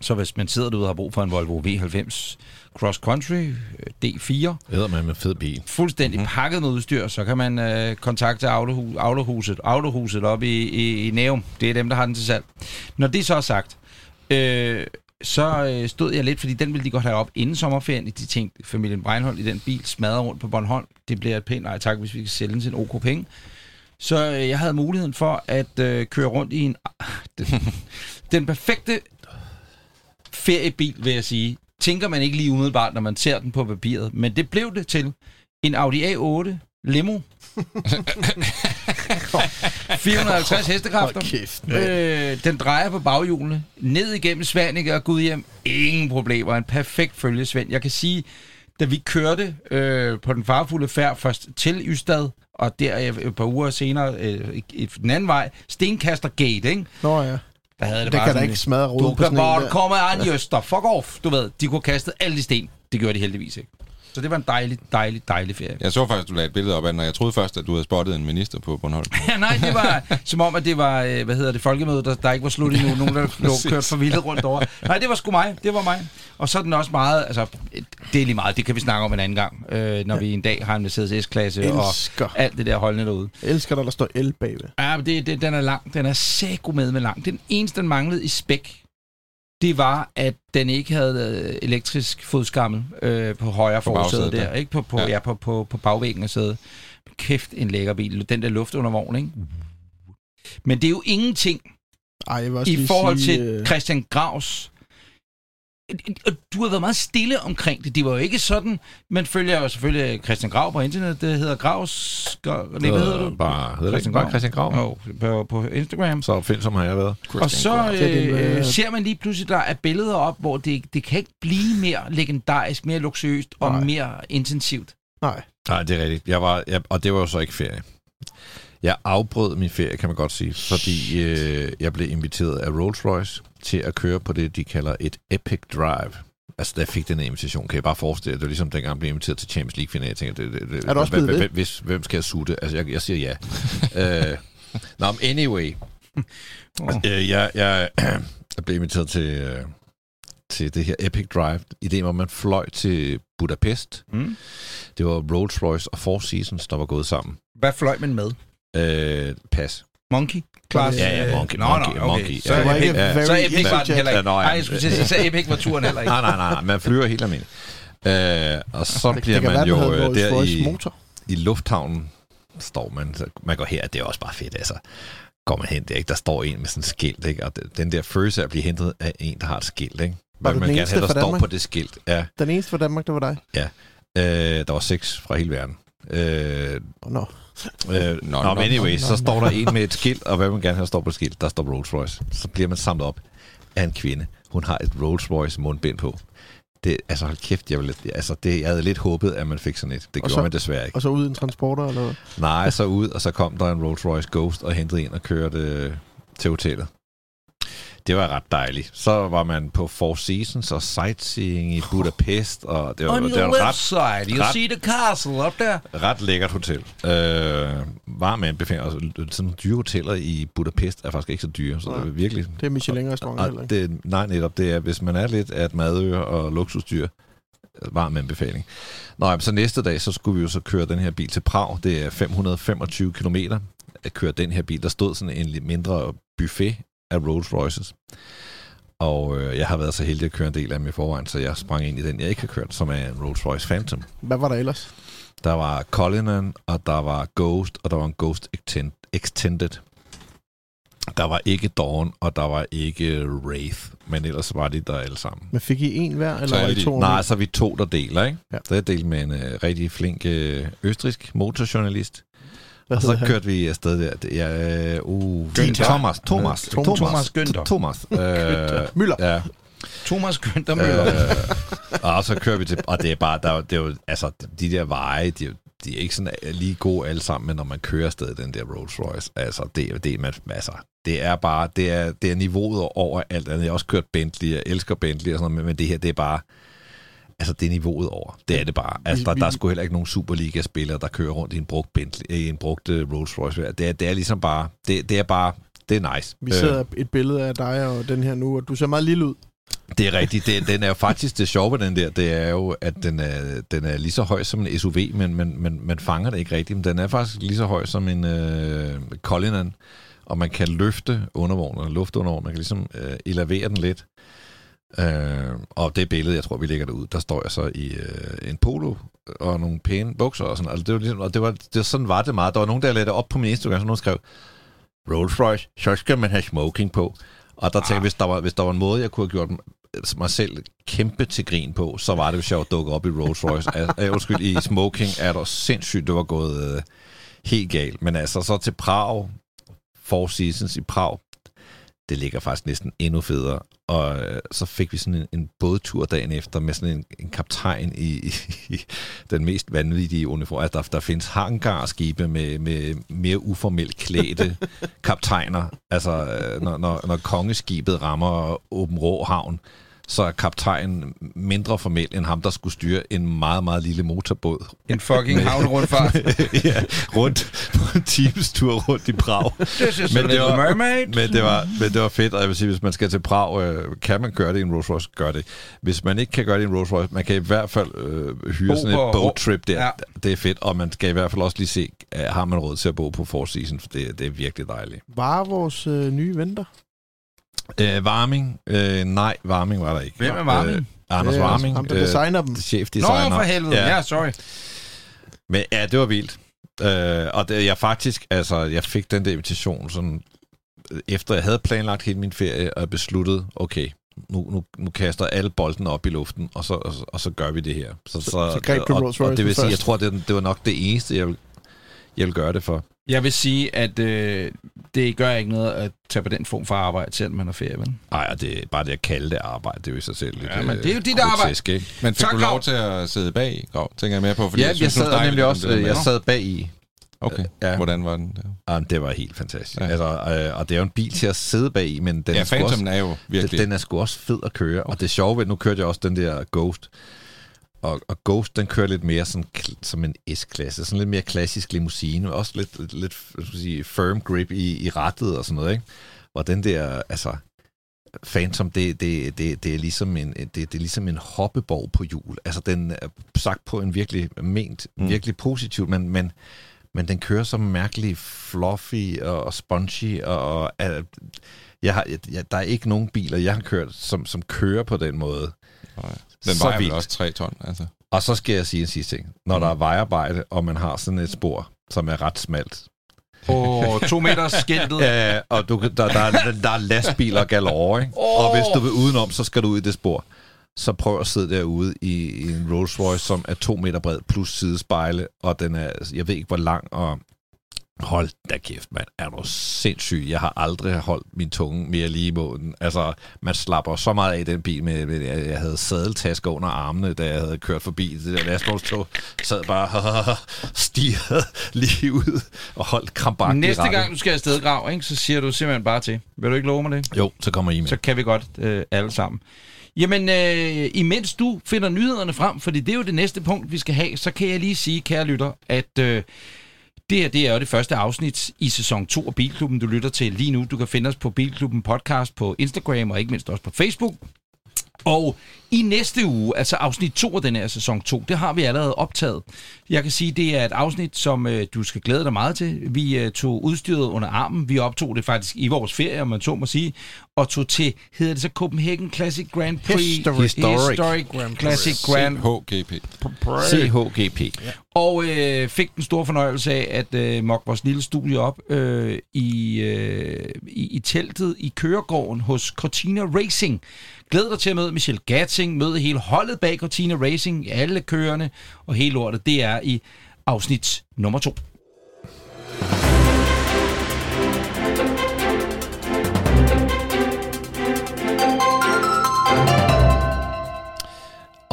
Speaker 2: Så hvis man sidder derude og har brug for en Volvo V90 Cross Country øh, D4,
Speaker 3: Æder man med fed bil.
Speaker 2: fuldstændig mm. pakket med udstyr, så kan man øh, kontakte Autohu- Autohuset, Autohuset op i, i, i Næum. Det er dem, der har den til salg. Når det så er sagt, øh, så øh, stod jeg lidt, fordi den ville de godt have op inden sommerferien. De tænkte, familien Breinholt i den bil smadrer rundt på Bornholm. Det bliver et pænt nej tak, hvis vi kan sælge den til en OK penge. Så øh, jeg havde muligheden for at øh, køre rundt i en... den, den perfekte feriebil, vil jeg sige. Tænker man ikke lige umiddelbart, når man ser den på papiret. Men det blev det til en Audi A8 Limo. 450 hestekræfter.
Speaker 4: kæft,
Speaker 2: Øh, den drejer på baghjulene, ned igennem Svanike og Gudhjem. Ingen problemer. En perfekt følgesvend. Jeg kan sige, da vi kørte øh, på den farfulde færd først til Ystad, og der øh, et par uger senere øh, i- den anden vej, Stenkaster Gate, ikke?
Speaker 4: Nå ja.
Speaker 2: Der havde det,
Speaker 4: Det
Speaker 2: bare
Speaker 4: kan da ikke smadre
Speaker 2: Du
Speaker 4: roden på
Speaker 2: kan
Speaker 4: sådan en
Speaker 2: bare
Speaker 4: der.
Speaker 2: komme an, Jøster. Fuck off. Du ved, de kunne kaste alle de sten. Det gjorde de heldigvis ikke. Så det var en dejlig, dejlig, dejlig ferie.
Speaker 5: Jeg så faktisk, du lagde et billede op af den, og jeg troede først, at du havde spottet en minister på Bornholm.
Speaker 2: Ja, nej, det var som om, at det var, øh, hvad hedder det, folkemødet, der, der ikke var slut endnu. Nogen, der lå kørt for vildt rundt over. Nej, det var sgu mig. Det var mig. Og så er den også meget, altså, det er lige meget, det kan vi snakke om en anden gang, øh, når vi en dag har en Mercedes S-klasse og alt det der holdende derude.
Speaker 4: Jeg elsker, når der står el bagved.
Speaker 2: Ja, men det, det, den er lang. Den er med med lang. Den eneste, den manglede i spæk, det var, at den ikke havde elektrisk fodskammel øh, på højre
Speaker 5: På
Speaker 2: forsæde der.
Speaker 5: ja.
Speaker 2: Ikke på, på, ja.
Speaker 5: Ja.
Speaker 2: På, på, på bagvæggen af sædet. Kæft, en lækker bil. Den der luft under vogn, ikke? Men det er jo ingenting
Speaker 4: Ej, jeg vil også
Speaker 2: i forhold
Speaker 4: sige,
Speaker 2: til
Speaker 4: øh,
Speaker 2: Christian Gravs. Og du har været meget stille omkring det. Det var jo ikke sådan. Man følger jo selvfølgelig Christian Grav på internet. Det hedder Gravs... Grav, nej, hvad hedder du?
Speaker 3: Bare, hedder det
Speaker 2: Christian
Speaker 3: bare
Speaker 2: Grav.
Speaker 3: Christian Grav?
Speaker 2: Jo, på, på Instagram.
Speaker 3: Så opfindsom har jeg været.
Speaker 2: Og så
Speaker 4: med-
Speaker 2: øh, ser man lige pludselig, der er billeder op, hvor det, det kan ikke blive mere legendarisk, mere luksuriøst og
Speaker 4: Nej.
Speaker 2: mere intensivt.
Speaker 4: Nej.
Speaker 3: Nej, det er rigtigt. Jeg var, jeg, og det var jo så ikke ferie. Jeg afbrød min ferie, kan man godt sige, fordi øh, jeg blev inviteret af Rolls-Royce til at køre på det, de kalder et Epic Drive. Altså, jeg fik den invitation, kan jeg bare forestille jer, det var ligesom dengang jeg blev inviteret til Champions League-finale. Jeg tænker, det, det, det,
Speaker 4: Er du også
Speaker 3: hvem,
Speaker 4: blevet
Speaker 3: hvem, hvis, hvem skal jeg sutte? Altså, jeg, jeg siger ja. øh, Nå, men anyway.
Speaker 2: Oh.
Speaker 3: Øh, jeg, jeg, jeg blev inviteret til, øh, til det her Epic Drive. Ideen var, at man fløj til Budapest.
Speaker 2: Mm.
Speaker 3: Det var Rolls-Royce og Four Seasons, der var gået sammen.
Speaker 2: Hvad fløj man med?
Speaker 3: Øh, pas.
Speaker 2: Monkey? Class?
Speaker 3: Ja, ja, Monkey,
Speaker 2: Nå,
Speaker 3: Monkey,
Speaker 2: okay.
Speaker 3: Monkey.
Speaker 2: Så,
Speaker 3: Ja,
Speaker 4: det var
Speaker 2: Epic-
Speaker 4: ikke
Speaker 3: ja.
Speaker 4: very
Speaker 2: så Epic var den heller ikke.
Speaker 3: Ja, ja.
Speaker 2: Nej, jeg skulle sige, så Epic var turen heller ikke.
Speaker 3: Nej, nej, nej, nej. Man flyver helt almindeligt. Øh, og så
Speaker 4: det,
Speaker 3: bliver
Speaker 4: det
Speaker 3: man
Speaker 4: være,
Speaker 3: jo øh, der i,
Speaker 4: motor.
Speaker 3: i lufthavnen, står man, så man går her, det er også bare fedt, altså. Går man hen, det er ikke, der står en med sådan et skilt, ikke? Og den der følelse af at blive hentet af en, der har et skilt, ikke? Vil man
Speaker 4: den
Speaker 3: gerne
Speaker 4: eneste
Speaker 3: have, der står
Speaker 4: Danmark?
Speaker 3: på det skilt? Ja,
Speaker 4: Den eneste fra Danmark, det var dig.
Speaker 3: øh, der var seks fra hele verden. Øh,
Speaker 4: Oh, no.
Speaker 3: Øh,
Speaker 5: Nå,
Speaker 3: nå,
Speaker 5: nå,
Speaker 3: men anyway,
Speaker 4: nå,
Speaker 3: så står der en med et skilt, og hvad vil man gerne have, der står på et skilt? Der står Rolls Royce. Så bliver man samlet op af en kvinde. hun har et Rolls Royce mundbind på. Det, altså hold kæft, jeg, ville, altså, det, jeg havde lidt håbet, at man fik sådan et. Det
Speaker 4: Og
Speaker 3: gjorde
Speaker 4: så-
Speaker 3: man desværre ikke.
Speaker 4: Og så ud i en transporter, eller?
Speaker 3: Nej, så ud, og så kom der en Rolls Royce Ghost og hentede ind og kørte øh, til hotellet. Det var ret dejligt. Så var man på Four Seasons og sightseeing i Budapest, og det var,
Speaker 2: On
Speaker 3: det var ret,
Speaker 2: website, you
Speaker 3: ret-
Speaker 2: see the castle up there.
Speaker 3: ret lækkert hotel. Øh, varm anbefaling. Altså, sådan nogle dyre hoteller i Budapest er faktisk ikke så dyre, så det er virkelig...
Speaker 4: Det er Michelin-restaurant heller ikke.
Speaker 3: det, nej, netop. Det er, hvis man er lidt af et madøre og luksusdyr, varm anbefaling. Nå, så næste dag, så skulle vi jo så køre den her bil til Prag. Det er 525 km at køre den her bil. Der stod sådan en lidt mindre buffet af Rolls Royces. Og øh, jeg har været så heldig at køre en del af dem i forvejen, så jeg sprang ind i den, jeg ikke har kørt, som er en Rolls Royce Phantom.
Speaker 4: Hvad var der ellers?
Speaker 3: Der var Cullinan, og der var Ghost, og der var en Ghost Extend- Extended. Der var ikke Dawn, og der var ikke Wraith, men ellers var de der alle sammen.
Speaker 4: Men fik I en hver, eller
Speaker 5: Så
Speaker 4: var I to?
Speaker 3: Nej, så vi to, der deler, ikke?
Speaker 4: Ja.
Speaker 3: Så jeg delte med en øh, rigtig flink øh, østrisk motorjournalist.
Speaker 4: Hvad
Speaker 3: og så
Speaker 4: han?
Speaker 3: kørte vi afsted der. Det er, øh, uh,
Speaker 2: Günther.
Speaker 3: Thomas. Thomas.
Speaker 4: Thomas.
Speaker 2: Thomas Günther.
Speaker 3: Thomas. Øh,
Speaker 4: Møller.
Speaker 3: ja.
Speaker 2: Thomas Günther Møller.
Speaker 3: Øh, og så kører vi til... Og det er bare... Der, er det er jo, altså, de der veje, de, er de er ikke sådan lige gode alle sammen, men når man kører afsted den der Rolls Royce, altså, det er det, man... Altså, det er bare... Det er, det er niveauet over alt andet. Jeg har også kørt Bentley, jeg elsker Bentley og sådan noget, men, men det her, det er bare... Altså, det er niveauet over. Det er det bare. Altså, der, der er sgu heller ikke nogen Superliga-spillere, der kører rundt i en brugt, Bentley, i en brugt uh, Rolls Royce. Det er, det er ligesom bare... Det, det er bare... Det er nice.
Speaker 4: Vi ser et billede af dig og den her nu, og du ser meget lille ud.
Speaker 3: Det er rigtigt. Det, den er jo faktisk det sjove den der, det er jo, at den er, den er lige så høj som en SUV, men, men, men man fanger det ikke rigtigt. Men den er faktisk lige så høj som en øh, Cullinan, og man kan løfte undervognen, luftundervognen, man kan ligesom øh, elevere den lidt. Øh, og det billede, jeg tror, vi lægger det ud, der står jeg så i øh, en polo og nogle pæne bukser og sådan. Altså, det var ligesom, og det var, det var, sådan var det meget. Der var nogen, der lagde det op på min Instagram, så nogen skrev, Rolls Royce, så skal man have smoking på. Og der tænkte jeg, hvis der, var, hvis der var en måde, jeg kunne have gjort mig selv kæmpe til grin på, så var det, hvis jeg var dukket op i Rolls Royce. altså, undskyld, i smoking er der sindssygt, det var gået øh, helt galt. Men altså, så til Prag, Four Seasons i Prag, det ligger faktisk næsten endnu federe. Og øh, så fik vi sådan en, en bådtur dagen efter med sådan en, en kaptajn i, i, den mest vanvittige uniform. Altså, der, der findes hangarskibe med, med mere uformelt klædte kaptajner. Altså, øh, når, når, når kongeskibet rammer Åben Rå Havn, så er kaptajnen mindre formel end ham, der skulle styre en meget, meget lille motorbåd.
Speaker 2: En fucking havnerundfart.
Speaker 3: ja, rundt på en times tur rundt i Prag. Men det var-
Speaker 2: mermaid.
Speaker 3: Men det, var, men det var fedt, og jeg vil sige, hvis man skal til Prag, øh, kan man gøre det i en Rolls Royce, gør det. Hvis man ikke kan gøre det i en Rolls Royce, man kan i hvert fald øh, hyre
Speaker 2: Bo
Speaker 3: sådan et boat trip der.
Speaker 2: Ja.
Speaker 3: Ja. Det er fedt, og man skal i hvert fald også lige se, øh, har man råd til at bo på Four Seasons, for det, det er virkelig dejligt.
Speaker 4: Var vores øh, nye venter?
Speaker 3: Øh, Varming? Øh, nej, Varming var der ikke.
Speaker 2: Hvem er Varming?
Speaker 3: Øh, Anders
Speaker 4: Det er
Speaker 3: Varming.
Speaker 4: Ham, der designer dem.
Speaker 3: øh, chefdesigner.
Speaker 2: Nå, for helvede. Ja,
Speaker 3: Ja.
Speaker 2: sorry.
Speaker 3: Men ja, det var vildt. Øh, og det, jeg faktisk, altså, jeg fik den der invitation sådan, øh, efter jeg havde planlagt hele min ferie, og jeg besluttede, okay, nu, nu, nu kaster alle bolden op i luften, og så, og, så- og så gør vi det her. Så,
Speaker 4: Så- så greb du
Speaker 3: og, og
Speaker 4: Royce
Speaker 3: det vil sige, jeg tror, det, det var nok det eneste, jeg jeg vil gøre det for.
Speaker 2: Jeg vil sige, at øh, det gør ikke noget at tage på den form for arbejde, selvom man er ferie, vel?
Speaker 3: Ej, og det er bare det at kalde det arbejde, det er jo i sig selv lidt
Speaker 2: Ja, men
Speaker 3: øh,
Speaker 2: det er jo dit arbejde.
Speaker 3: grotesk, ikke?
Speaker 5: Men fik
Speaker 2: Tak,
Speaker 5: du
Speaker 2: Grav.
Speaker 5: lov til at sidde bag, Grav? Tænker jeg mere på, fordi
Speaker 3: Ja, jeg,
Speaker 5: synes,
Speaker 3: jeg
Speaker 5: nu
Speaker 3: sad nemlig
Speaker 5: om
Speaker 3: også,
Speaker 5: det der
Speaker 3: øh,
Speaker 5: med-
Speaker 3: jeg sad bag i,
Speaker 5: Okay,
Speaker 3: Ja.
Speaker 5: hvordan var den der?
Speaker 3: Jamen, det var helt fantastisk.
Speaker 5: Ja.
Speaker 3: Ja. Altså, øh, og det er jo en bil til at sidde bag i, men den
Speaker 5: Ja,
Speaker 3: er sgu også,
Speaker 5: Phantom er jo virkelig...
Speaker 3: den, den er sgu også fed at køre. Og det sjove ved, nu kørte jeg også den der Ghost, og, og Ghost, den kører lidt mere sådan, som en S-klasse, sådan lidt mere klassisk limousine, og også lidt, lidt, lidt sige, firm grip i, i rettet og sådan noget, ikke? Og den der, altså, Phantom, det, det, det, det, er ligesom en, det, det er ligesom en hoppeborg på hjul. Altså, den er sagt på en virkelig ment,
Speaker 5: Mm.
Speaker 3: virkelig positiv, men, men, men den kører så mærkelig fluffy og, og spongy, og, og jeg har, jeg, der er ikke nogen biler, jeg har kørt, som, som kører på den måde.
Speaker 5: Nej. Den
Speaker 3: så
Speaker 5: vejer vel også 3 ton, altså.
Speaker 3: Og så skal jeg sige en sidste ting. Når der er vejarbejde, og man har sådan et spor, som er ret smalt,
Speaker 2: På to meters skiltet.
Speaker 3: Ja, og du, der, der, er, der er lastbiler galore, ikke? Oh. Og hvis du vil udenom, så skal du ud i det spor. Så prøv at sidde derude i, i en Rolls Royce, som er to meter bred, plus sidespejle, og den er, jeg ved ikke hvor lang, og Hold da kæft, mand. Er du sindssyg? Jeg har aldrig holdt min tunge mere lige i munden. Altså, man slapper så meget af i den bil med, med jeg havde sadeltasker under armene, da jeg havde kørt forbi det der lastvognstog. Sad bare stiget lige ud og holdt krampagtigt
Speaker 2: Næste gang, du skal afsted grav, ikke, så siger du simpelthen bare til. Vil du ikke love mig det?
Speaker 3: Jo, så kommer I med.
Speaker 2: Så kan vi godt øh, alle sammen. Jamen, øh, imens du finder nyhederne frem, fordi det er jo det næste punkt, vi skal have, så kan jeg lige sige, kære lytter, at øh, det her det er jo det første afsnit i sæson 2 af Bilklubben, du lytter til lige nu. Du kan finde os på Bilklubben podcast på Instagram og ikke mindst også på Facebook. Og i næste uge, altså afsnit 2 af den her sæson 2, det har vi allerede optaget. Jeg kan sige, det er et afsnit, som øh, du skal glæde dig meget til. Vi øh, tog udstyret under armen. Vi optog det faktisk i vores ferie, om man så må sige, og tog til, hedder det så Copenhagen Classic Grand Prix?
Speaker 4: Historic.
Speaker 3: Historic.
Speaker 2: Historic Classic Grand
Speaker 5: HGP.
Speaker 3: CHGP.
Speaker 2: og øh, fik den store fornøjelse af at øh, mokke vores lille studie op øh, i, øh, i, i teltet i køregården hos Cortina Racing. Glæd dig til at møde Michelle Gatting, møde hele holdet bag Cortina Racing, alle kørende og hele lortet. Det er i afsnit nummer to.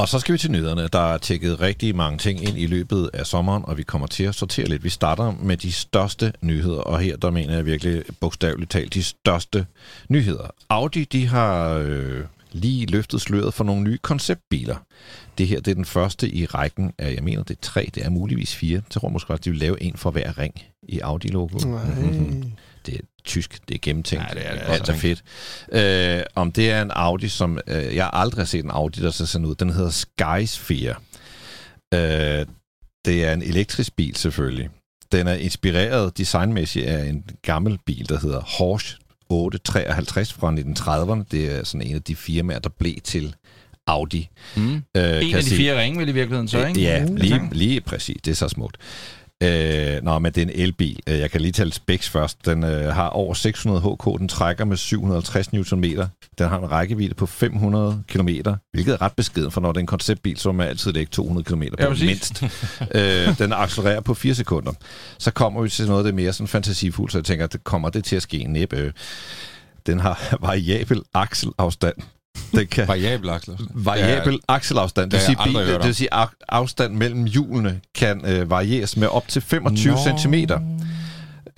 Speaker 3: Og så skal vi til nyhederne. Der er tjekket rigtig mange ting ind i løbet af sommeren, og vi kommer til at sortere lidt. Vi starter med de største nyheder, og her der mener jeg virkelig bogstaveligt talt de største nyheder. Audi de har øh, lige løftet sløret for nogle nye konceptbiler. Det her det er den første i rækken af, jeg mener det er tre, det er muligvis fire. Jeg tror måske også, de vil lave en for hver ring i Audi-logoet.
Speaker 4: Nej.
Speaker 3: Det er tysk, det er gennemtænkt.
Speaker 2: Ja, det er det
Speaker 3: Alt
Speaker 2: godt
Speaker 3: er fedt. Øh, om det er en Audi, som... Øh, jeg har aldrig har set en Audi, der ser sådan ud. Den hedder Skysphere. Øh, det er en elektrisk bil, selvfølgelig. Den er inspireret designmæssigt af en gammel bil, der hedder Horsch 853 fra 1930'erne. Det er sådan en af de firmaer, der blev til Audi.
Speaker 2: Mm.
Speaker 3: Øh,
Speaker 2: En af de
Speaker 3: sige.
Speaker 2: fire ringe, vel i virkeligheden så, ikke?
Speaker 3: Ja,
Speaker 2: Uh,
Speaker 3: lige, lige præcis. Det er så smukt. Øh, nå, men det er en elbil. Øh, Jeg kan lige tale specs først. Den øh, har over 600 HK. Den trækker med 750 Nm. Den har en rækkevidde på 500 km, hvilket er ret beskeden, for når det er en konceptbil, så må man altid lægge 200 km på
Speaker 2: Ja, præcis.
Speaker 3: mindst. øh, den accelererer på 4 sekunder. Så kommer vi til noget, der er mere sådan fantasifuldt, så jeg tænker, det kommer det til at ske næppe. Øh, Den har variabel akselafstand. Den kan
Speaker 5: Variabel, Axel.
Speaker 3: variabel akselafstand. Det vil
Speaker 5: det
Speaker 3: sige, bil, det vil sige afstand mellem hjulene kan øh, varieres med op til 25 cm.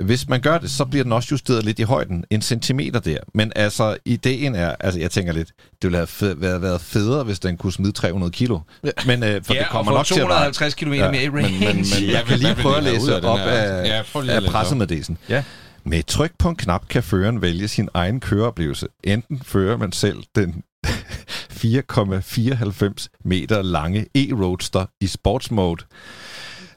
Speaker 3: Hvis man gør det, så bliver den også justeret lidt i højden. En centimeter der. Men altså, ideen er... Altså, jeg tænker lidt, det ville have fed, været, været federe, hvis den kunne smide 300 kilo. Men øh, for
Speaker 2: Ja,
Speaker 3: det kommer nok
Speaker 2: få
Speaker 3: til at veje.
Speaker 2: 250 km
Speaker 3: Ja,
Speaker 2: mere i
Speaker 5: men-
Speaker 2: range.
Speaker 5: men- men-
Speaker 3: Jeg kan lige prøve at læse
Speaker 5: af
Speaker 3: op
Speaker 5: her?
Speaker 3: af,
Speaker 5: Ja,
Speaker 3: af pressemeddelelsen.
Speaker 2: Ja.
Speaker 3: Med et tryk på en knap kan føreren vælge sin egen køreoplevelse. Enten fører man selv den 4,94 meter lange e-roadster i sportsmode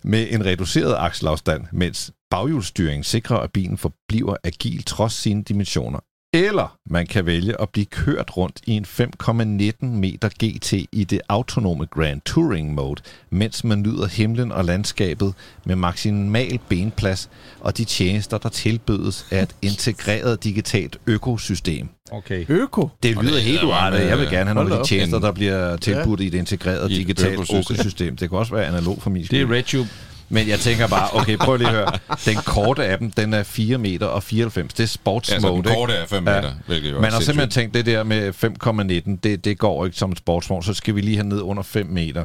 Speaker 3: med en reduceret akselafstand, mens baghjulsstyring sikrer, at bilen forbliver agil trods sine dimensioner. Eller man kan vælge at blive kørt rundt i en 5,19 meter GT i det autonome Grand Touring Mode, mens man nyder himlen og landskabet med maksimal benplads og de tjenester, der tilbydes af et integreret digitalt økosystem.
Speaker 2: Okay.
Speaker 4: Øko.
Speaker 3: Det lyder
Speaker 5: det
Speaker 3: helt uartigt. Jeg vil gerne have nogle af de tjenester, der bliver tilbudt i et integreret digitalt
Speaker 5: økosystem.
Speaker 3: Det kan også være analog for min
Speaker 2: Det er. RedTube.
Speaker 3: Men jeg tænker bare, okay, prøv lige at høre. Den korte af dem, den er 4 meter og 94. Det er sports
Speaker 5: Ja, så den
Speaker 3: mode, ikke?
Speaker 5: korte er 5
Speaker 3: Ja.
Speaker 5: meter, hvilket jo
Speaker 3: Man har simpelthen tænkt, det der med 5,19, det, det går ikke som en sportsvogn, så skal vi lige have ned under 5 meter.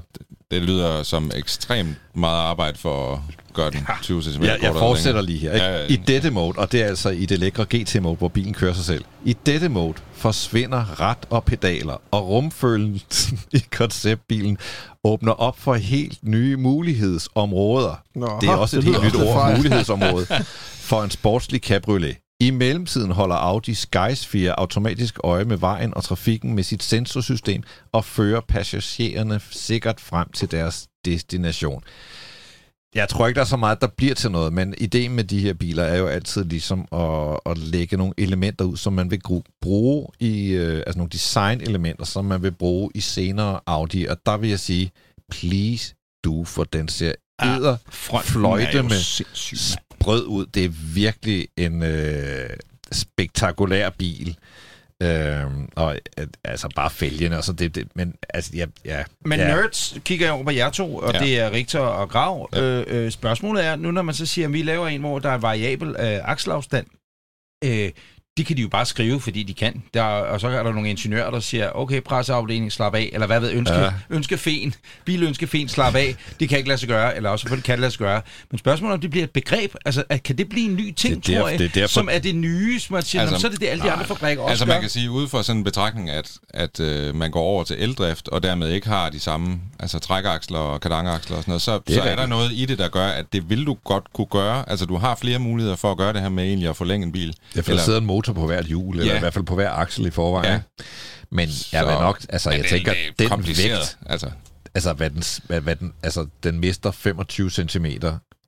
Speaker 5: Det lyder som ekstremt meget arbejde for at gøre den 20 cm
Speaker 3: Jeg, jeg fortsætter lige her. Ikke?
Speaker 5: Ja, ja.
Speaker 3: I dette mode, og det er altså i det lækre GT-mode, hvor bilen kører sig selv. I dette mode forsvinder ret og pedaler, og rumfølelsen i konceptbilen åbner op for helt nye mulighedsområder.
Speaker 4: Nå,
Speaker 3: det er også et helt nyt ord, mulighedsområde, for en sportslig cabriolet. I mellemtiden holder Audi Skysphere automatisk øje med vejen og trafikken med sit sensorsystem og fører passagererne sikkert frem til deres destination. Jeg tror ikke, der er så meget, der bliver til noget, men ideen med de her biler er jo altid ligesom at, at lægge nogle elementer ud, som man vil bruge i, øh, altså nogle design-elementer, som man vil bruge i senere Audi, og der vil jeg sige, please do, for den ser æder fløjte med sprød ud. Det er virkelig en øh, spektakulær bil. Øhm, og øh, altså bare fælgene og så det, det men altså ja, ja
Speaker 2: Men
Speaker 3: ja.
Speaker 2: nerds kigger jeg over på jer to, og
Speaker 5: Ja.
Speaker 2: ja. det er Richter og Grav. Ja. Øh, øh, spørgsmålet er, nu når man så siger, at vi laver en, hvor der er variabel øh, akselafstand, øh, de kan de jo bare skrive, fordi de kan. Der, og så er der nogle ingeniører, der siger, okay, presseafdeling, slap af, eller hvad ved, ønske,
Speaker 3: Ja.
Speaker 2: ønskefeen, bilønskefeen, slap af, det kan ikke lade sig gøre, eller også selvfølgelig kan det lade sig gøre. Men spørgsmålet er, om det bliver et begreb, altså at, kan det blive en ny ting,
Speaker 3: Det er
Speaker 2: tror
Speaker 3: derf-
Speaker 2: jeg,
Speaker 3: det er derfor-
Speaker 2: som er det nye, som man siger,
Speaker 5: Altså,
Speaker 2: så er det det, alle de andre fabrikker også
Speaker 5: Altså
Speaker 2: gør.
Speaker 5: man kan sige, ud fra sådan en betragtning, at, at øh, man går over til eldrift, og dermed ikke har de samme altså, trækaksler og kardangaksler og sådan noget, så,
Speaker 3: er
Speaker 5: så er der noget i det, der gør, at det vil du godt kunne gøre. Altså du har flere muligheder for at gøre det her med egentlig at forlænge en bil.
Speaker 3: Ja, for der sidder en motor på hvert hjul, eller
Speaker 5: Ja.
Speaker 3: i hvert fald på hver aksel i forvejen.
Speaker 5: Ja.
Speaker 3: Men jeg vil nok, altså jeg
Speaker 5: det-
Speaker 3: tænker,
Speaker 5: det er
Speaker 3: den vægt,
Speaker 5: Altså,
Speaker 3: altså hvad den, hvad, hvad den, altså den mister 25 cm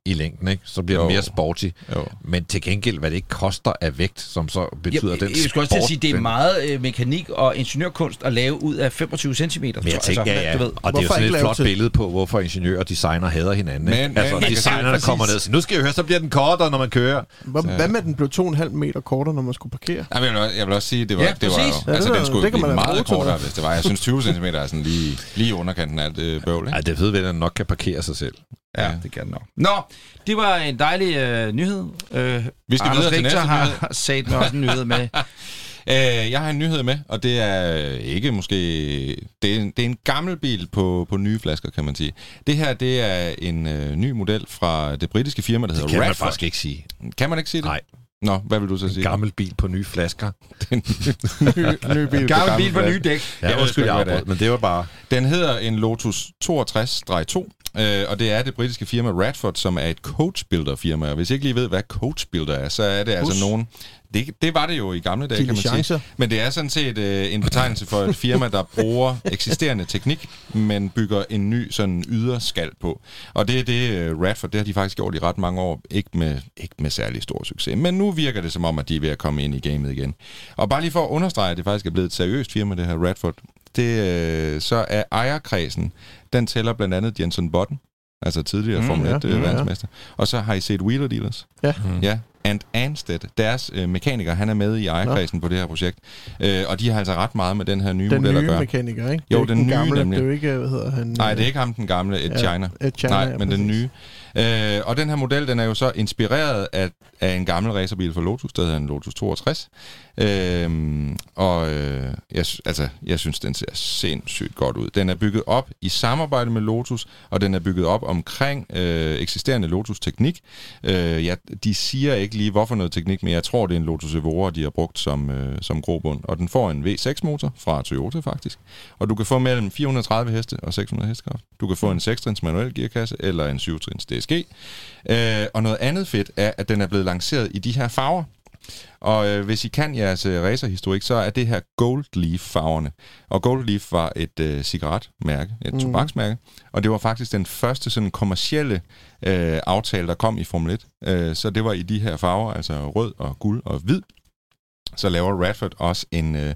Speaker 3: i længden, ikke? så bliver
Speaker 5: Jo.
Speaker 3: mere sporty.
Speaker 5: jo.
Speaker 3: Men til gengæld, hvad det ikke koster af vægt, som så betyder
Speaker 2: jeg,
Speaker 3: den
Speaker 2: jeg skulle også til at sige, det er meget øh, mekanik og ingeniørkunst at lave ud af 25 cm.
Speaker 3: Men jeg tænker, ja, ja.
Speaker 2: Du ved.
Speaker 3: og det er jo
Speaker 4: Hvorfor
Speaker 3: sådan
Speaker 4: ikke
Speaker 3: et flot
Speaker 4: til-
Speaker 3: billede på, hvorfor ingeniører og designer hader hinanden.
Speaker 5: Men-
Speaker 3: ikke?
Speaker 5: men
Speaker 3: altså,
Speaker 5: man kan
Speaker 3: designerne
Speaker 2: sige-
Speaker 3: kommer ned og siger, nu skal jeg høre, så bliver den kortere, når man kører.
Speaker 4: Hvad, hvad med, den blev 2,5 meter kortere, når man skulle parkere?
Speaker 5: Jeg vil, også- jeg vil også sige, det var,
Speaker 2: Ja,
Speaker 5: det var jo,
Speaker 4: Ja,
Speaker 5: altså
Speaker 4: det
Speaker 5: den skulle
Speaker 4: det kan
Speaker 5: blive meget kortere, hvis det var. Jeg synes 20 cm er sådan lige, lige underkanten af det bøvl, ikke?
Speaker 3: Nej, det ved, at den nok kan parkere sig selv.
Speaker 2: Ja, det kan den nok. Nå, det var en dejlig øh, nyhed. Øh,
Speaker 5: Vi skal
Speaker 2: Anders
Speaker 5: videre til
Speaker 2: Richter
Speaker 5: næste
Speaker 2: har sat med også en nyhed med.
Speaker 5: Øh, jeg har en nyhed med, og det er ikke måske... Det er, en- det er en gammel bil på, på nye flasker, kan man sige. Det her, det er en øh, ny model fra det britiske firma, der
Speaker 3: Det
Speaker 5: hedder
Speaker 3: kan man
Speaker 5: Radford.
Speaker 3: faktisk ikke sige.
Speaker 5: Kan man ikke sige det?
Speaker 3: Nej,
Speaker 5: Nå, hvad vil du så
Speaker 3: en
Speaker 5: sige?
Speaker 3: gammel bil på nye flasker.
Speaker 4: Ny, ny bil.
Speaker 2: Gammel bil på nye dæk.
Speaker 3: Ja,
Speaker 5: Jeg ved
Speaker 3: undskyld, jeg
Speaker 5: det
Speaker 3: afbrød, men det var bare...
Speaker 5: Den hedder en Lotus 62-2, øh, og det er det britiske firma Radford, som er et coachbuilder firma. Og hvis I ikke lige ved, hvad coachbuilder er, så er det altså
Speaker 4: Bus.
Speaker 5: nogen... Det, det var det jo i gamle dage, kan man sige. Men det er sådan set øh, en betegnelse for et firma, der bruger eksisterende teknik, men bygger en ny sådan yderskal på. Og det er det, øh, Radford, det har de faktisk gjort i ret mange år, ikke med, ikke med særlig stor succes. Men nu virker det som om, at de er ved at komme ind i gamet igen. Og bare lige for at understrege, at det faktisk er blevet et seriøst firma, det her Radford, det, øh, så er ejerkredsen, den tæller blandt andet Jenson Button, altså tidligere
Speaker 2: Mm,
Speaker 5: mm, Formel
Speaker 4: ja,
Speaker 5: 1
Speaker 4: ja,
Speaker 5: ja,
Speaker 4: ja.
Speaker 5: verdensmester. Og så har I set Wheeler Dealers.
Speaker 4: Ja.
Speaker 3: Mm.
Speaker 5: Ja, and Anstead, deres øh, mekaniker, han er med i ejerkredsen på det her projekt. Øh, og de har altså ret meget med den her nye
Speaker 4: Den
Speaker 5: model at
Speaker 4: nye
Speaker 5: gøre.
Speaker 4: mekaniker, ikke?
Speaker 5: Jo,
Speaker 4: det er
Speaker 5: den
Speaker 4: ikke
Speaker 5: nye
Speaker 4: gamle,
Speaker 5: nemlig.
Speaker 4: Det er jo ikke, hvad hedder han?
Speaker 5: Nej, det er ikke ham den gamle, Ed
Speaker 4: Ja,
Speaker 5: China.
Speaker 4: Ed China,
Speaker 5: Nej,
Speaker 4: ja,
Speaker 5: men den
Speaker 4: præcis.
Speaker 5: nye. Øh, og den her model, den er jo så inspireret af, af en gammel racerbil fra Lotus, der hedder en Lotus 62. Øh, og øh, jeg, altså, jeg synes, den ser sindssygt godt ud. Den er bygget op i samarbejde med Lotus, og den er bygget op omkring øh, eksisterende Lotus-teknik. Øh, ja, de siger ikke lige, hvorfor noget teknik, men jeg tror, det er en Lotus Evora, de har brugt som, øh, som grobund. Og den får en V6-motor fra Toyota, faktisk. Og du kan få mellem 430 heste og 600 hestekraft. Du kan få en 6-trins manuel gearkasse eller en 7-trins DSG. Øh, og noget andet fedt er, at den er blevet lanceret i de her farver. Og øh, hvis I kan jeres øh, racerhistorik, så er det her Gold Leaf-farverne. Og Gold Leaf var et øh, cigaretmærke, et mm. tobaksmærke. Og det var faktisk den første sådan kommercielle øh, aftale, der kom i Formel 1. Øh, så det var i de her farver, altså rød og guld og hvid. Så laver Radford også en øh,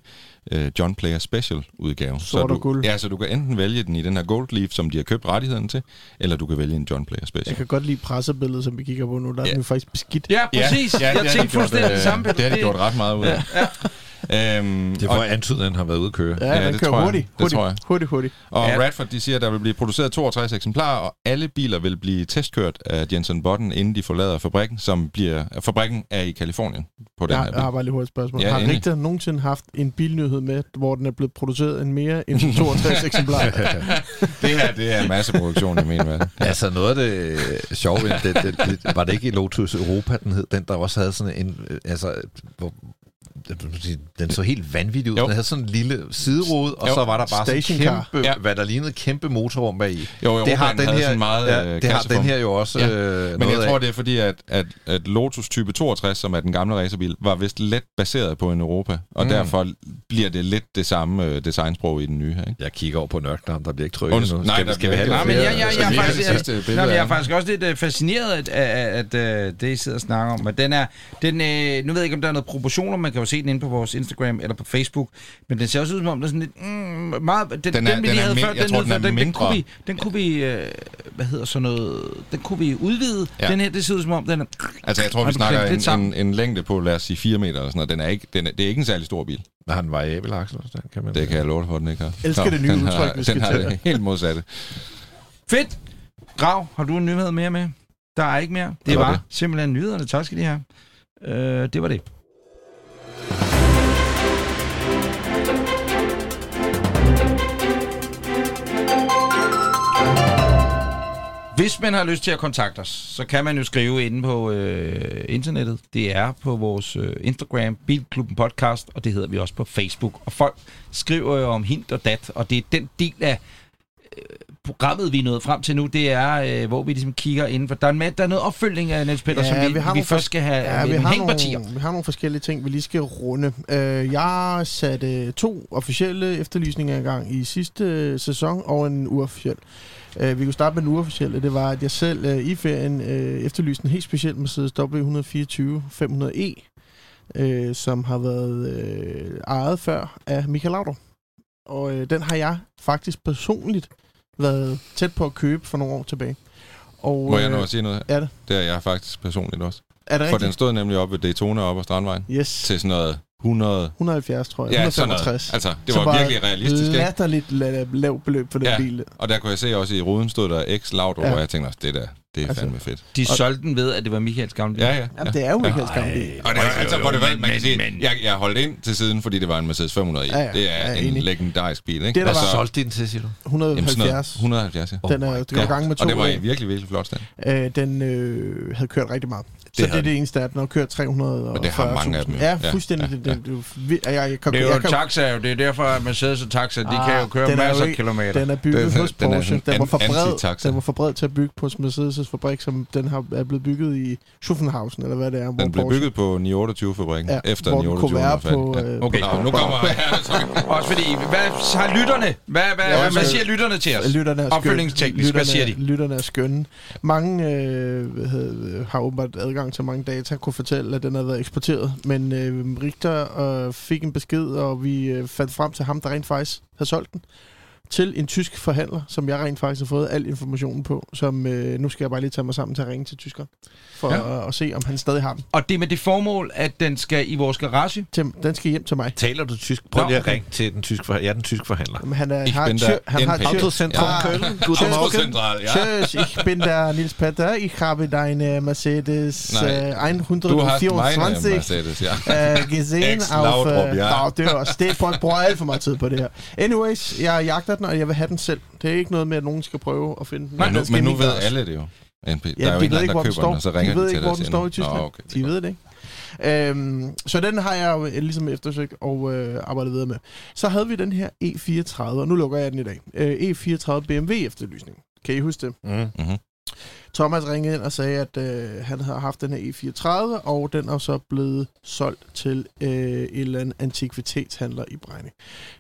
Speaker 5: øh, John Player Special udgave. så
Speaker 4: Sort
Speaker 5: du,
Speaker 4: og guld.
Speaker 5: Ja, så du kan enten vælge den i den her Gold Leaf, som de har købt rettigheden til, eller du kan vælge en John Player Special.
Speaker 4: Jeg kan godt lide pressebilledet, som vi kigger på nu. Der er
Speaker 5: Ja.
Speaker 4: den jo faktisk beskidt.
Speaker 2: Ja, præcis.
Speaker 5: Ja,
Speaker 2: jeg
Speaker 5: har de
Speaker 2: tænkte fuldstændig
Speaker 5: øh,
Speaker 2: det samme.
Speaker 5: Det har de gjort ret meget ud af. Ja. Øhm,
Speaker 3: Det er for at antyde, at den har været ude at køre.
Speaker 4: Ja,
Speaker 5: Ja,
Speaker 4: den
Speaker 5: det
Speaker 4: kører
Speaker 5: tror jeg.
Speaker 4: hurtigt.
Speaker 5: Det
Speaker 4: Hurtigt,
Speaker 5: tror jeg.
Speaker 4: hurtigt, hurtigt.
Speaker 5: Og
Speaker 2: Ja.
Speaker 5: Radford, de siger, at der vil blive produceret 62 eksemplarer, og alle biler vil blive testkørt af Jensen Button, inden de forlader fabrikken, som bliver... Fabrikken er i Kalifornien på den
Speaker 4: Jeg,
Speaker 5: her
Speaker 4: jeg har
Speaker 5: bil.
Speaker 4: bare lige hurtigt spørgsmål.
Speaker 5: Ja,
Speaker 4: har
Speaker 5: endelig.
Speaker 4: Richter nogensinde haft en bilnyhed med, hvor den er blevet produceret en mere end 62 eksemplarer?
Speaker 5: Det her, det er masseproduktion i min verden.
Speaker 3: Altså noget af det øh, sjove, det, det, det, var det ikke i Lotus Europa, den hed, den der også havde sådan en, øh, altså, hvor, den så helt vanvittig ud.
Speaker 5: Jo.
Speaker 3: Den havde sådan en lille siderude, og
Speaker 5: Jo.
Speaker 3: så var der bare sådan kæmpe,
Speaker 5: Ja.
Speaker 3: hvad der lignede kæmpe motorrum bag i.
Speaker 5: Jo,
Speaker 3: det har den her,
Speaker 5: sådan meget
Speaker 3: ja,
Speaker 5: øh,
Speaker 3: det har den her jo også
Speaker 5: Ja.
Speaker 3: øh,
Speaker 5: Men
Speaker 3: noget
Speaker 5: jeg tror,
Speaker 3: af.
Speaker 5: det er fordi, at, at, at Lotus Type 62, som er den gamle racerbil, var vist let baseret på en Europa, og
Speaker 3: Mm.
Speaker 5: derfor bliver det lidt det samme øh, designsprog i den nye her. Ikke?
Speaker 3: Jeg kigger over på nørdknappen, der bliver ikke trykket
Speaker 5: Unds-
Speaker 3: nu.
Speaker 5: nej,
Speaker 3: Skal, skal vi have
Speaker 2: Nej, men jeg, jeg, jeg, faktisk,
Speaker 5: det
Speaker 2: jeg, jeg,
Speaker 5: billede
Speaker 2: nej, men jeg er faktisk også lidt uh, fascineret af, at, at uh, det, I sidder og snakker om. Men den er, den, nu ved jeg ikke, om der er noget proportioner, man kan jo se se den inde på vores Instagram eller på Facebook. Men den ser også ud som om, der er sådan lidt... Mm, meget, den,
Speaker 5: Den
Speaker 2: den,
Speaker 5: er-
Speaker 2: den, vi
Speaker 5: den
Speaker 2: lige havde
Speaker 5: min-
Speaker 2: før, den,
Speaker 5: tror, den
Speaker 2: før, den, den kunne vi, den kunne vi øh, hvad hedder sådan noget, den kunne vi udvide.
Speaker 5: Ja.
Speaker 2: Den her, det ser ud som om, den er...
Speaker 5: Altså, jeg tror, vi snakker en, en, en længde på, lad os sige, 4 meter eller sådan noget. Den er ikke, den er, det er ikke en særlig stor bil.
Speaker 3: Der har en variabel aksel den kan man...
Speaker 5: Det kan jeg love for, den ikke har.
Speaker 4: Elsker
Speaker 5: Nå,
Speaker 4: det nye
Speaker 5: den
Speaker 4: udtryk,
Speaker 5: har,
Speaker 4: vi skal
Speaker 5: Den har det helt modsatte.
Speaker 2: Fedt! Grav, har du en nyhed mere med? Der er ikke mere. Det
Speaker 5: Det var
Speaker 2: var
Speaker 5: det.
Speaker 2: simpelthen nyhederne. Tak skal de have. Øh, det var det. Hvis man har lyst til at kontakte os, så kan man jo skrive inde på øh, internettet. Det er på vores øh, Instagram, Bilklubben Podcast, og det hedder vi også på Facebook. Og folk skriver jo om hint og dat, og det er den del af øh, programmet, vi er nået frem til nu, det er, øh, hvor vi ligesom kigger inden for. Der er, en, der er noget opfølging af Niels Peter,
Speaker 4: Ja,
Speaker 2: som vi,
Speaker 4: vi har
Speaker 2: vi først skal have
Speaker 4: Ja, vi har,
Speaker 2: hængepartier.
Speaker 4: nogle, vi har nogle forskellige ting, vi lige skal runde. Øh, jeg satte to officielle efterlysninger i gang i sidste øh, sæson, og en uofficiel. Øh, vi kunne starte med den uofficielle. Det var, at jeg selv øh, i ferien øh, efterlyste en helt speciel Mercedes W124 500e, øh, som har været øh, ejet før af Michael Laudrup. Og øh, den har jeg faktisk personligt været tæt på at købe for nogle år tilbage. Og,
Speaker 5: Må jeg nå
Speaker 4: øh,
Speaker 5: at sige noget?
Speaker 4: er det?
Speaker 5: Det er jeg faktisk personligt også.
Speaker 4: Er det
Speaker 5: For den
Speaker 4: rigtigt?
Speaker 5: stod nemlig oppe ved Daytona oppe ad Strandvejen.
Speaker 4: Yes.
Speaker 5: Til sådan noget 100...
Speaker 4: 170, tror jeg.
Speaker 5: Ja, sådan
Speaker 4: 165.
Speaker 5: noget. Altså, det
Speaker 4: Så
Speaker 5: var virkelig realistisk, ikke?
Speaker 4: latterligt la- lavt beløb for den
Speaker 5: Ja.
Speaker 4: bil.
Speaker 5: Og der kunne jeg se også i ruden stod der X Laudrup,
Speaker 4: ja.
Speaker 5: og jeg tænkte også, det der, det er
Speaker 4: Altså,
Speaker 5: fandme fedt.
Speaker 2: De
Speaker 4: Og-
Speaker 2: solgte den ved, at det var Michaels gamle bil.
Speaker 5: Ja, ja.
Speaker 4: Jamen, det er jo Michaels gamle bil.
Speaker 5: Og det, altså, hvor det var, man kan sige,
Speaker 2: men-
Speaker 5: jeg, jeg holdt ind til siden, fordi det var en Mercedes 500 i.
Speaker 4: Ja, ja.
Speaker 5: Det er
Speaker 4: Ja,
Speaker 5: en
Speaker 4: enig.
Speaker 5: legendarisk bil, ikke?
Speaker 4: Det, der
Speaker 3: Hvad
Speaker 4: var-
Speaker 3: så solgte din til, siger du?
Speaker 5: jamen, sådan noget
Speaker 4: 170.
Speaker 5: 170, ja.
Speaker 4: Den er, det går i gang med to
Speaker 5: Og det var
Speaker 4: år.
Speaker 5: virkelig, virkelig flot stand.
Speaker 4: Øh, den øh, havde kørt rigtig meget. Så det, er det eneste, at den har kørt 300
Speaker 5: Men det har mange af dem jo.
Speaker 4: Ja,
Speaker 5: Ja,
Speaker 4: fuldstændig.
Speaker 5: ja,
Speaker 4: det, det, det, det, jeg, jeg, kan,
Speaker 2: Det er jo
Speaker 4: jeg
Speaker 2: en
Speaker 4: kan,
Speaker 2: taxa, jo. Det er derfor, at Mercedes og taxa, de
Speaker 4: Ah,
Speaker 2: kan jo køre
Speaker 4: den er jo
Speaker 2: masser af kilometer.
Speaker 4: Den er bygget
Speaker 5: Den
Speaker 4: hos
Speaker 5: den er
Speaker 4: Porsche.
Speaker 5: sådan
Speaker 4: Den var, for bred, den var for bred til at bygge på Mercedes' fabrik, som den har, er blevet bygget i Schuffenhausen, eller hvad det er. hvor
Speaker 5: Den blev
Speaker 4: Porsche-
Speaker 5: bygget på 928-fabrikken,
Speaker 4: Ja,
Speaker 5: efter
Speaker 4: hvor den
Speaker 5: 928
Speaker 4: kunne være
Speaker 5: var færdig.
Speaker 4: på,
Speaker 5: Ja.
Speaker 4: øh,
Speaker 2: Okay,
Speaker 5: Nå, nu kommer...
Speaker 2: Også fordi, hvad har lytterne? Hvad, hvad,
Speaker 4: Ja,
Speaker 2: hvad, hvad
Speaker 4: så-
Speaker 2: siger lytterne til os?
Speaker 4: Lytterne er skønne.
Speaker 2: Opfølgningsteknisk, hvad siger de?
Speaker 4: Lytterne er skønne. Mange øh, hvad hedder, har åbenbart adgang til mange data, kunne fortælle, at den har været eksporteret. Men øh, Richter øh, fik en besked, og vi øh, fandt frem til ham, der rent faktisk havde solgt den til en tysk forhandler, som jeg rent faktisk har fået al informationen på. Som øh, nu skal jeg bare lige tage mig sammen til at ringe til tyskeren, for
Speaker 5: Ja.
Speaker 4: at, at se, om han stadig har den.
Speaker 2: Og det er med det formål, at den skal i vores garage.
Speaker 4: Til, den skal hjem til mig.
Speaker 3: Taler du tysk? Prøv lige at ringe til den tyske forhandler. Jeg er den tyske forhandler.
Speaker 4: Men han, er,
Speaker 5: Ich
Speaker 4: har,
Speaker 5: bin
Speaker 4: tyr, han har
Speaker 5: NPC.
Speaker 3: Autocentrum
Speaker 4: Ja.
Speaker 3: Köln. Guten Morgen.
Speaker 5: Autocentral, ja.
Speaker 4: Tschüss, ich bin der Nils Petter. Ich habe deine Mercedes
Speaker 5: meine
Speaker 4: 124
Speaker 5: Mercedes, ja.
Speaker 4: äh, gesehen auf... Äh,
Speaker 5: ja.
Speaker 4: Det er også det. Folk bruger alt for meget tid på det her. Anyways, jeg jagter den, og jeg vil have den selv. Det er ikke noget med, at nogen skal prøve at finde den.
Speaker 5: Men nu, men nu ved
Speaker 4: garage.
Speaker 5: alle det jo. NP.
Speaker 4: Ja,
Speaker 5: der er jo
Speaker 4: de
Speaker 5: en
Speaker 4: ved ikke, hvor
Speaker 5: der
Speaker 4: den
Speaker 5: køber
Speaker 4: står.
Speaker 5: den, og så ringer
Speaker 4: de ved
Speaker 5: de
Speaker 4: ikke,
Speaker 5: til
Speaker 4: hvor den står i Tyskland.
Speaker 5: Nå, okay, det
Speaker 4: de ved det ikke. Øhm, så den har jeg jo ligesom eftersøgt og øh, arbejdet videre med. Så havde vi den her E34, og nu lukker jeg den i dag. Øh, E34 BMW efterlysning. Kan I huske det?
Speaker 3: Mm.
Speaker 5: Mhm.
Speaker 4: Thomas ringede ind og sagde, at øh, han havde haft den her E34, og den er så blevet solgt til øh, en eller anden antikvitetshandler i Brejning.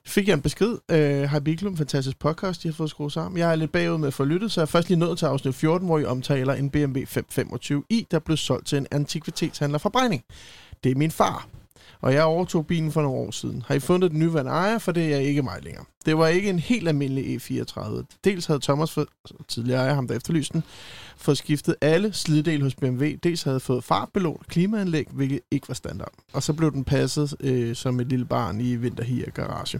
Speaker 4: Fik jeg en besked. Øh, Hej Biklum, fantastisk podcast, de har fået skruet sammen. Jeg er lidt bagud med at få lyttet, så jeg er først lige nået til afsnit 14, hvor I omtaler en BMW 525i, der blev solgt til en antikvitetshandler fra Brejning. Det er min far. Og jeg overtog bilen for nogle år siden. Har I fundet den nyværende ejer, for det er ikke mig længere. Det var ikke en helt almindelig E34. Dels havde Thomas, for, altså, tidligere ejer ham der efterlyste den, fået skiftet alle sliddele hos BMW. Dels havde fået fartbelånt klimaanlæg, hvilket ikke var standard. Og så blev den passet øh, som et lille barn i vinterhier garage.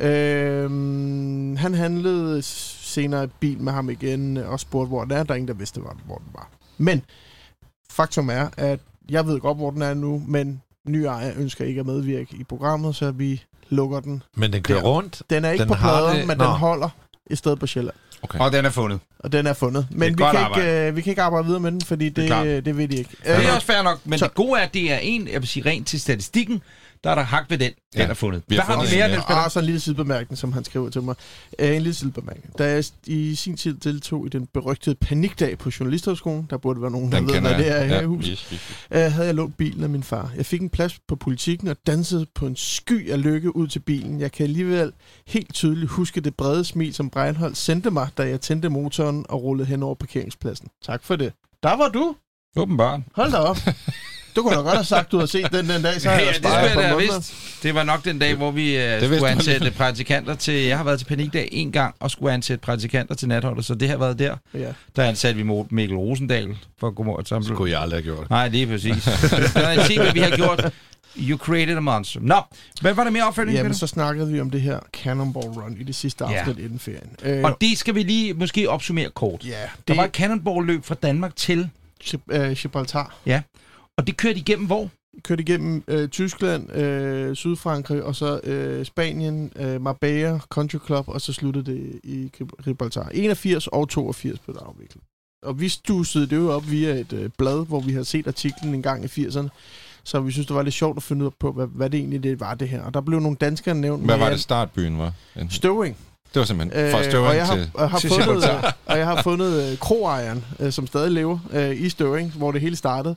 Speaker 4: Øhm, han handlede senere bil med ham igen øh, og spurgte, hvor den er. Der er ingen, der vidste, hvor den var. Men faktum er, at jeg ved godt, hvor den er nu, men ny ejer ønsker ikke at medvirke i programmet, så vi lukker den.
Speaker 3: Men den kører
Speaker 4: Der.
Speaker 3: rundt.
Speaker 4: Den er ikke
Speaker 3: Den
Speaker 4: på
Speaker 3: det-
Speaker 4: men
Speaker 3: Nå.
Speaker 4: den holder i stedet på Sjælland.
Speaker 2: Og den er fundet.
Speaker 4: Og den er fundet. Men vi kan,
Speaker 2: arbejde.
Speaker 4: ikke, øh, vi kan ikke arbejde videre med den, fordi
Speaker 2: Det
Speaker 4: det,
Speaker 2: klart.
Speaker 4: det, det ved de ikke.
Speaker 2: Det er
Speaker 4: Øh,
Speaker 2: også fair nok, men
Speaker 4: så-
Speaker 2: det gode er, at det er en, jeg vil sige rent til statistikken, der er der hak ved den, den
Speaker 5: Ja,
Speaker 2: er fundet.
Speaker 5: vi har
Speaker 2: Hvad har
Speaker 5: fundet
Speaker 2: vi mere,
Speaker 5: en
Speaker 2: Niels
Speaker 5: mere.
Speaker 2: Peter?
Speaker 4: Og så en lille sidebemærkning, som han skriver til mig. Uh, en lille sidebemærkning. Da jeg i sin tid deltog i den berygtede panikdag på Journalisthøjskolen, der burde være nogen, der
Speaker 5: Den
Speaker 4: ved, hvad det er her
Speaker 5: Ja,
Speaker 4: i huset,
Speaker 5: yes, yes, yes.
Speaker 4: uh, havde jeg lånt bilen af min far. Jeg fik en plads på politikken og dansede på en sky af lykke ud til bilen. Jeg kan alligevel helt tydeligt huske det brede smil, som Breinholt sendte mig, da jeg tændte motoren og rullede hen over parkeringspladsen. Tak for det. Der var du.
Speaker 2: Åbenbart.
Speaker 4: Hold da op. Du kunne da godt have sagt, du havde set den den dag, så
Speaker 2: Ja, ja,
Speaker 4: jeg
Speaker 2: det skulle jeg
Speaker 4: på
Speaker 2: da vidst. Det var nok den dag, hvor vi uh, skulle ansætte praktikanter til... Jeg har været til panikdag en gang og skulle ansætte praktikanter til natholdet, så det har været der.
Speaker 4: Ja.
Speaker 2: Der ansatte vi Mikkel Rosendal for Godmorgen
Speaker 3: Det
Speaker 2: Samle.
Speaker 3: kunne jeg aldrig have gjort.
Speaker 2: Nej, det er præcis. Der er en ting, hvad vi har gjort. You created a monster. Nå, hvad var der mere opfølging?
Speaker 4: Jamen, så snakkede vi om det her Cannonball Run i det sidste
Speaker 2: Ja.
Speaker 4: afsnit inden ferien. Øh,
Speaker 2: Og det skal vi lige måske opsummere kort.
Speaker 4: ja,
Speaker 2: Der
Speaker 4: det
Speaker 2: var et cannonball-løb fra Danmark til,
Speaker 4: øh, Gibraltar.
Speaker 2: Og det kørte igennem hvor?
Speaker 4: Kørte igennem øh, Tyskland, øh, Sydfrankrig, og så øh, Spanien, øh, Marbella Country Club, og så sluttede det i Gib- Gibraltar. 81 og 82 blev der afviklet. Og vi stussede det jo op via et øh, blad, hvor vi havde set artiklen en gang i 80'erne. Så vi synes, det var lidt sjovt at finde ud af på, hvad, hvad det egentlig det var, det her. Og der blev nogle danskere nævnt.
Speaker 5: Hvad var det startbyen var? En-
Speaker 4: Støvring.
Speaker 5: Det var simpelthen fra
Speaker 4: Øh,
Speaker 5: Støvring
Speaker 4: og jeg har,
Speaker 5: til...
Speaker 4: og har
Speaker 2: til
Speaker 4: fundet, øh, og jeg har fundet øh, kroejeren, øh, som stadig lever øh, i Støvring, hvor det hele startede.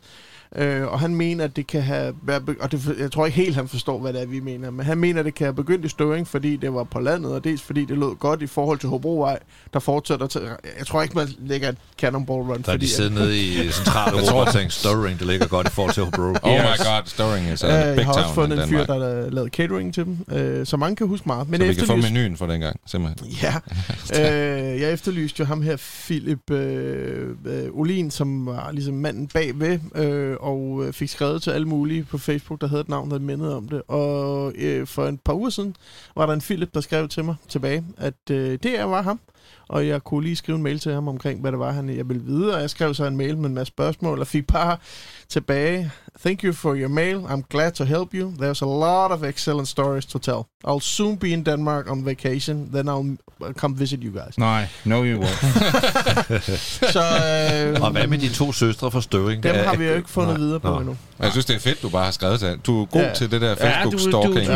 Speaker 4: Øh, og han mener, at det kan have... været Og det, jeg tror ikke helt, han forstår, hvad det er, vi mener. Men han mener, at det kan have begyndt i Støvring, fordi det var på landet, og dels fordi det lød godt i forhold til Hobrovej, der fortsætter til... Jeg tror ikke, man lægger et cannonball run,
Speaker 3: Der er
Speaker 4: fordi...
Speaker 3: de siddet nede i centrale
Speaker 5: Jeg tror-
Speaker 3: Europa og tænkt, Stirring, det ligger godt i forhold til Hobro.
Speaker 5: Oh
Speaker 2: Yes.
Speaker 5: my god, Støvring is
Speaker 4: Øh,
Speaker 5: a
Speaker 4: jeg
Speaker 5: big
Speaker 4: har også
Speaker 5: town
Speaker 4: fundet en fyr, der har lavet catering til dem, øh, så mange kan huske meget. Men
Speaker 5: Så vi
Speaker 4: jeg
Speaker 5: kan få
Speaker 4: efterlyste-
Speaker 5: menuen for den gang, simpelthen.
Speaker 4: Ja, øh, jeg efterlyste jo ham her, Philip øh, øh, Olin, som var ligesom manden bagved, øh, og øh, fik skrevet til alle mulige på Facebook, der havde et navn, der mindede om det. Og øh, for en par uger siden var der en Philip, der skrev til mig tilbage, at øh, det er var ham. Og jeg kunne lige skrive en mail til ham omkring, hvad det var, han jeg ville vide. Og jeg skrev så en mail med en masse spørgsmål, og fik bare tilbage. Thank you for your mail. I'm glad to help you. There's a lot of excellent stories to tell. I'll soon be in Denmark on vacation. Then I'll uh, come visit you guys.
Speaker 2: Nej, no you won't.
Speaker 4: Så øh,
Speaker 3: Og hvad med de to søstre fra Støvring?
Speaker 4: dem har vi jo ikke fundet
Speaker 3: Nå,
Speaker 4: videre på
Speaker 3: nå.
Speaker 4: endnu.
Speaker 5: Jeg synes, det er fedt, du bare har skrevet til Du er god
Speaker 4: Ja.
Speaker 5: til det der
Speaker 2: Ja, du- du- du Holmes.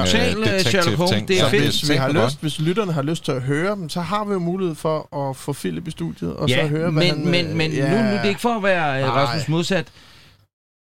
Speaker 5: detektiv-ting.
Speaker 2: Det er
Speaker 5: Så
Speaker 2: fedt.
Speaker 4: Hvis, vi har lyst, hvis lytterne har lyst til at høre dem, så har vi jo mulighed for at få Philip i studiet, og så
Speaker 2: ja,
Speaker 4: høre, hvad
Speaker 2: men,
Speaker 4: han...
Speaker 2: men,
Speaker 4: øh,
Speaker 2: men
Speaker 4: ja.
Speaker 2: nu, nu det er ikke for at være øh,
Speaker 4: Nej.
Speaker 2: Rasmus modsat.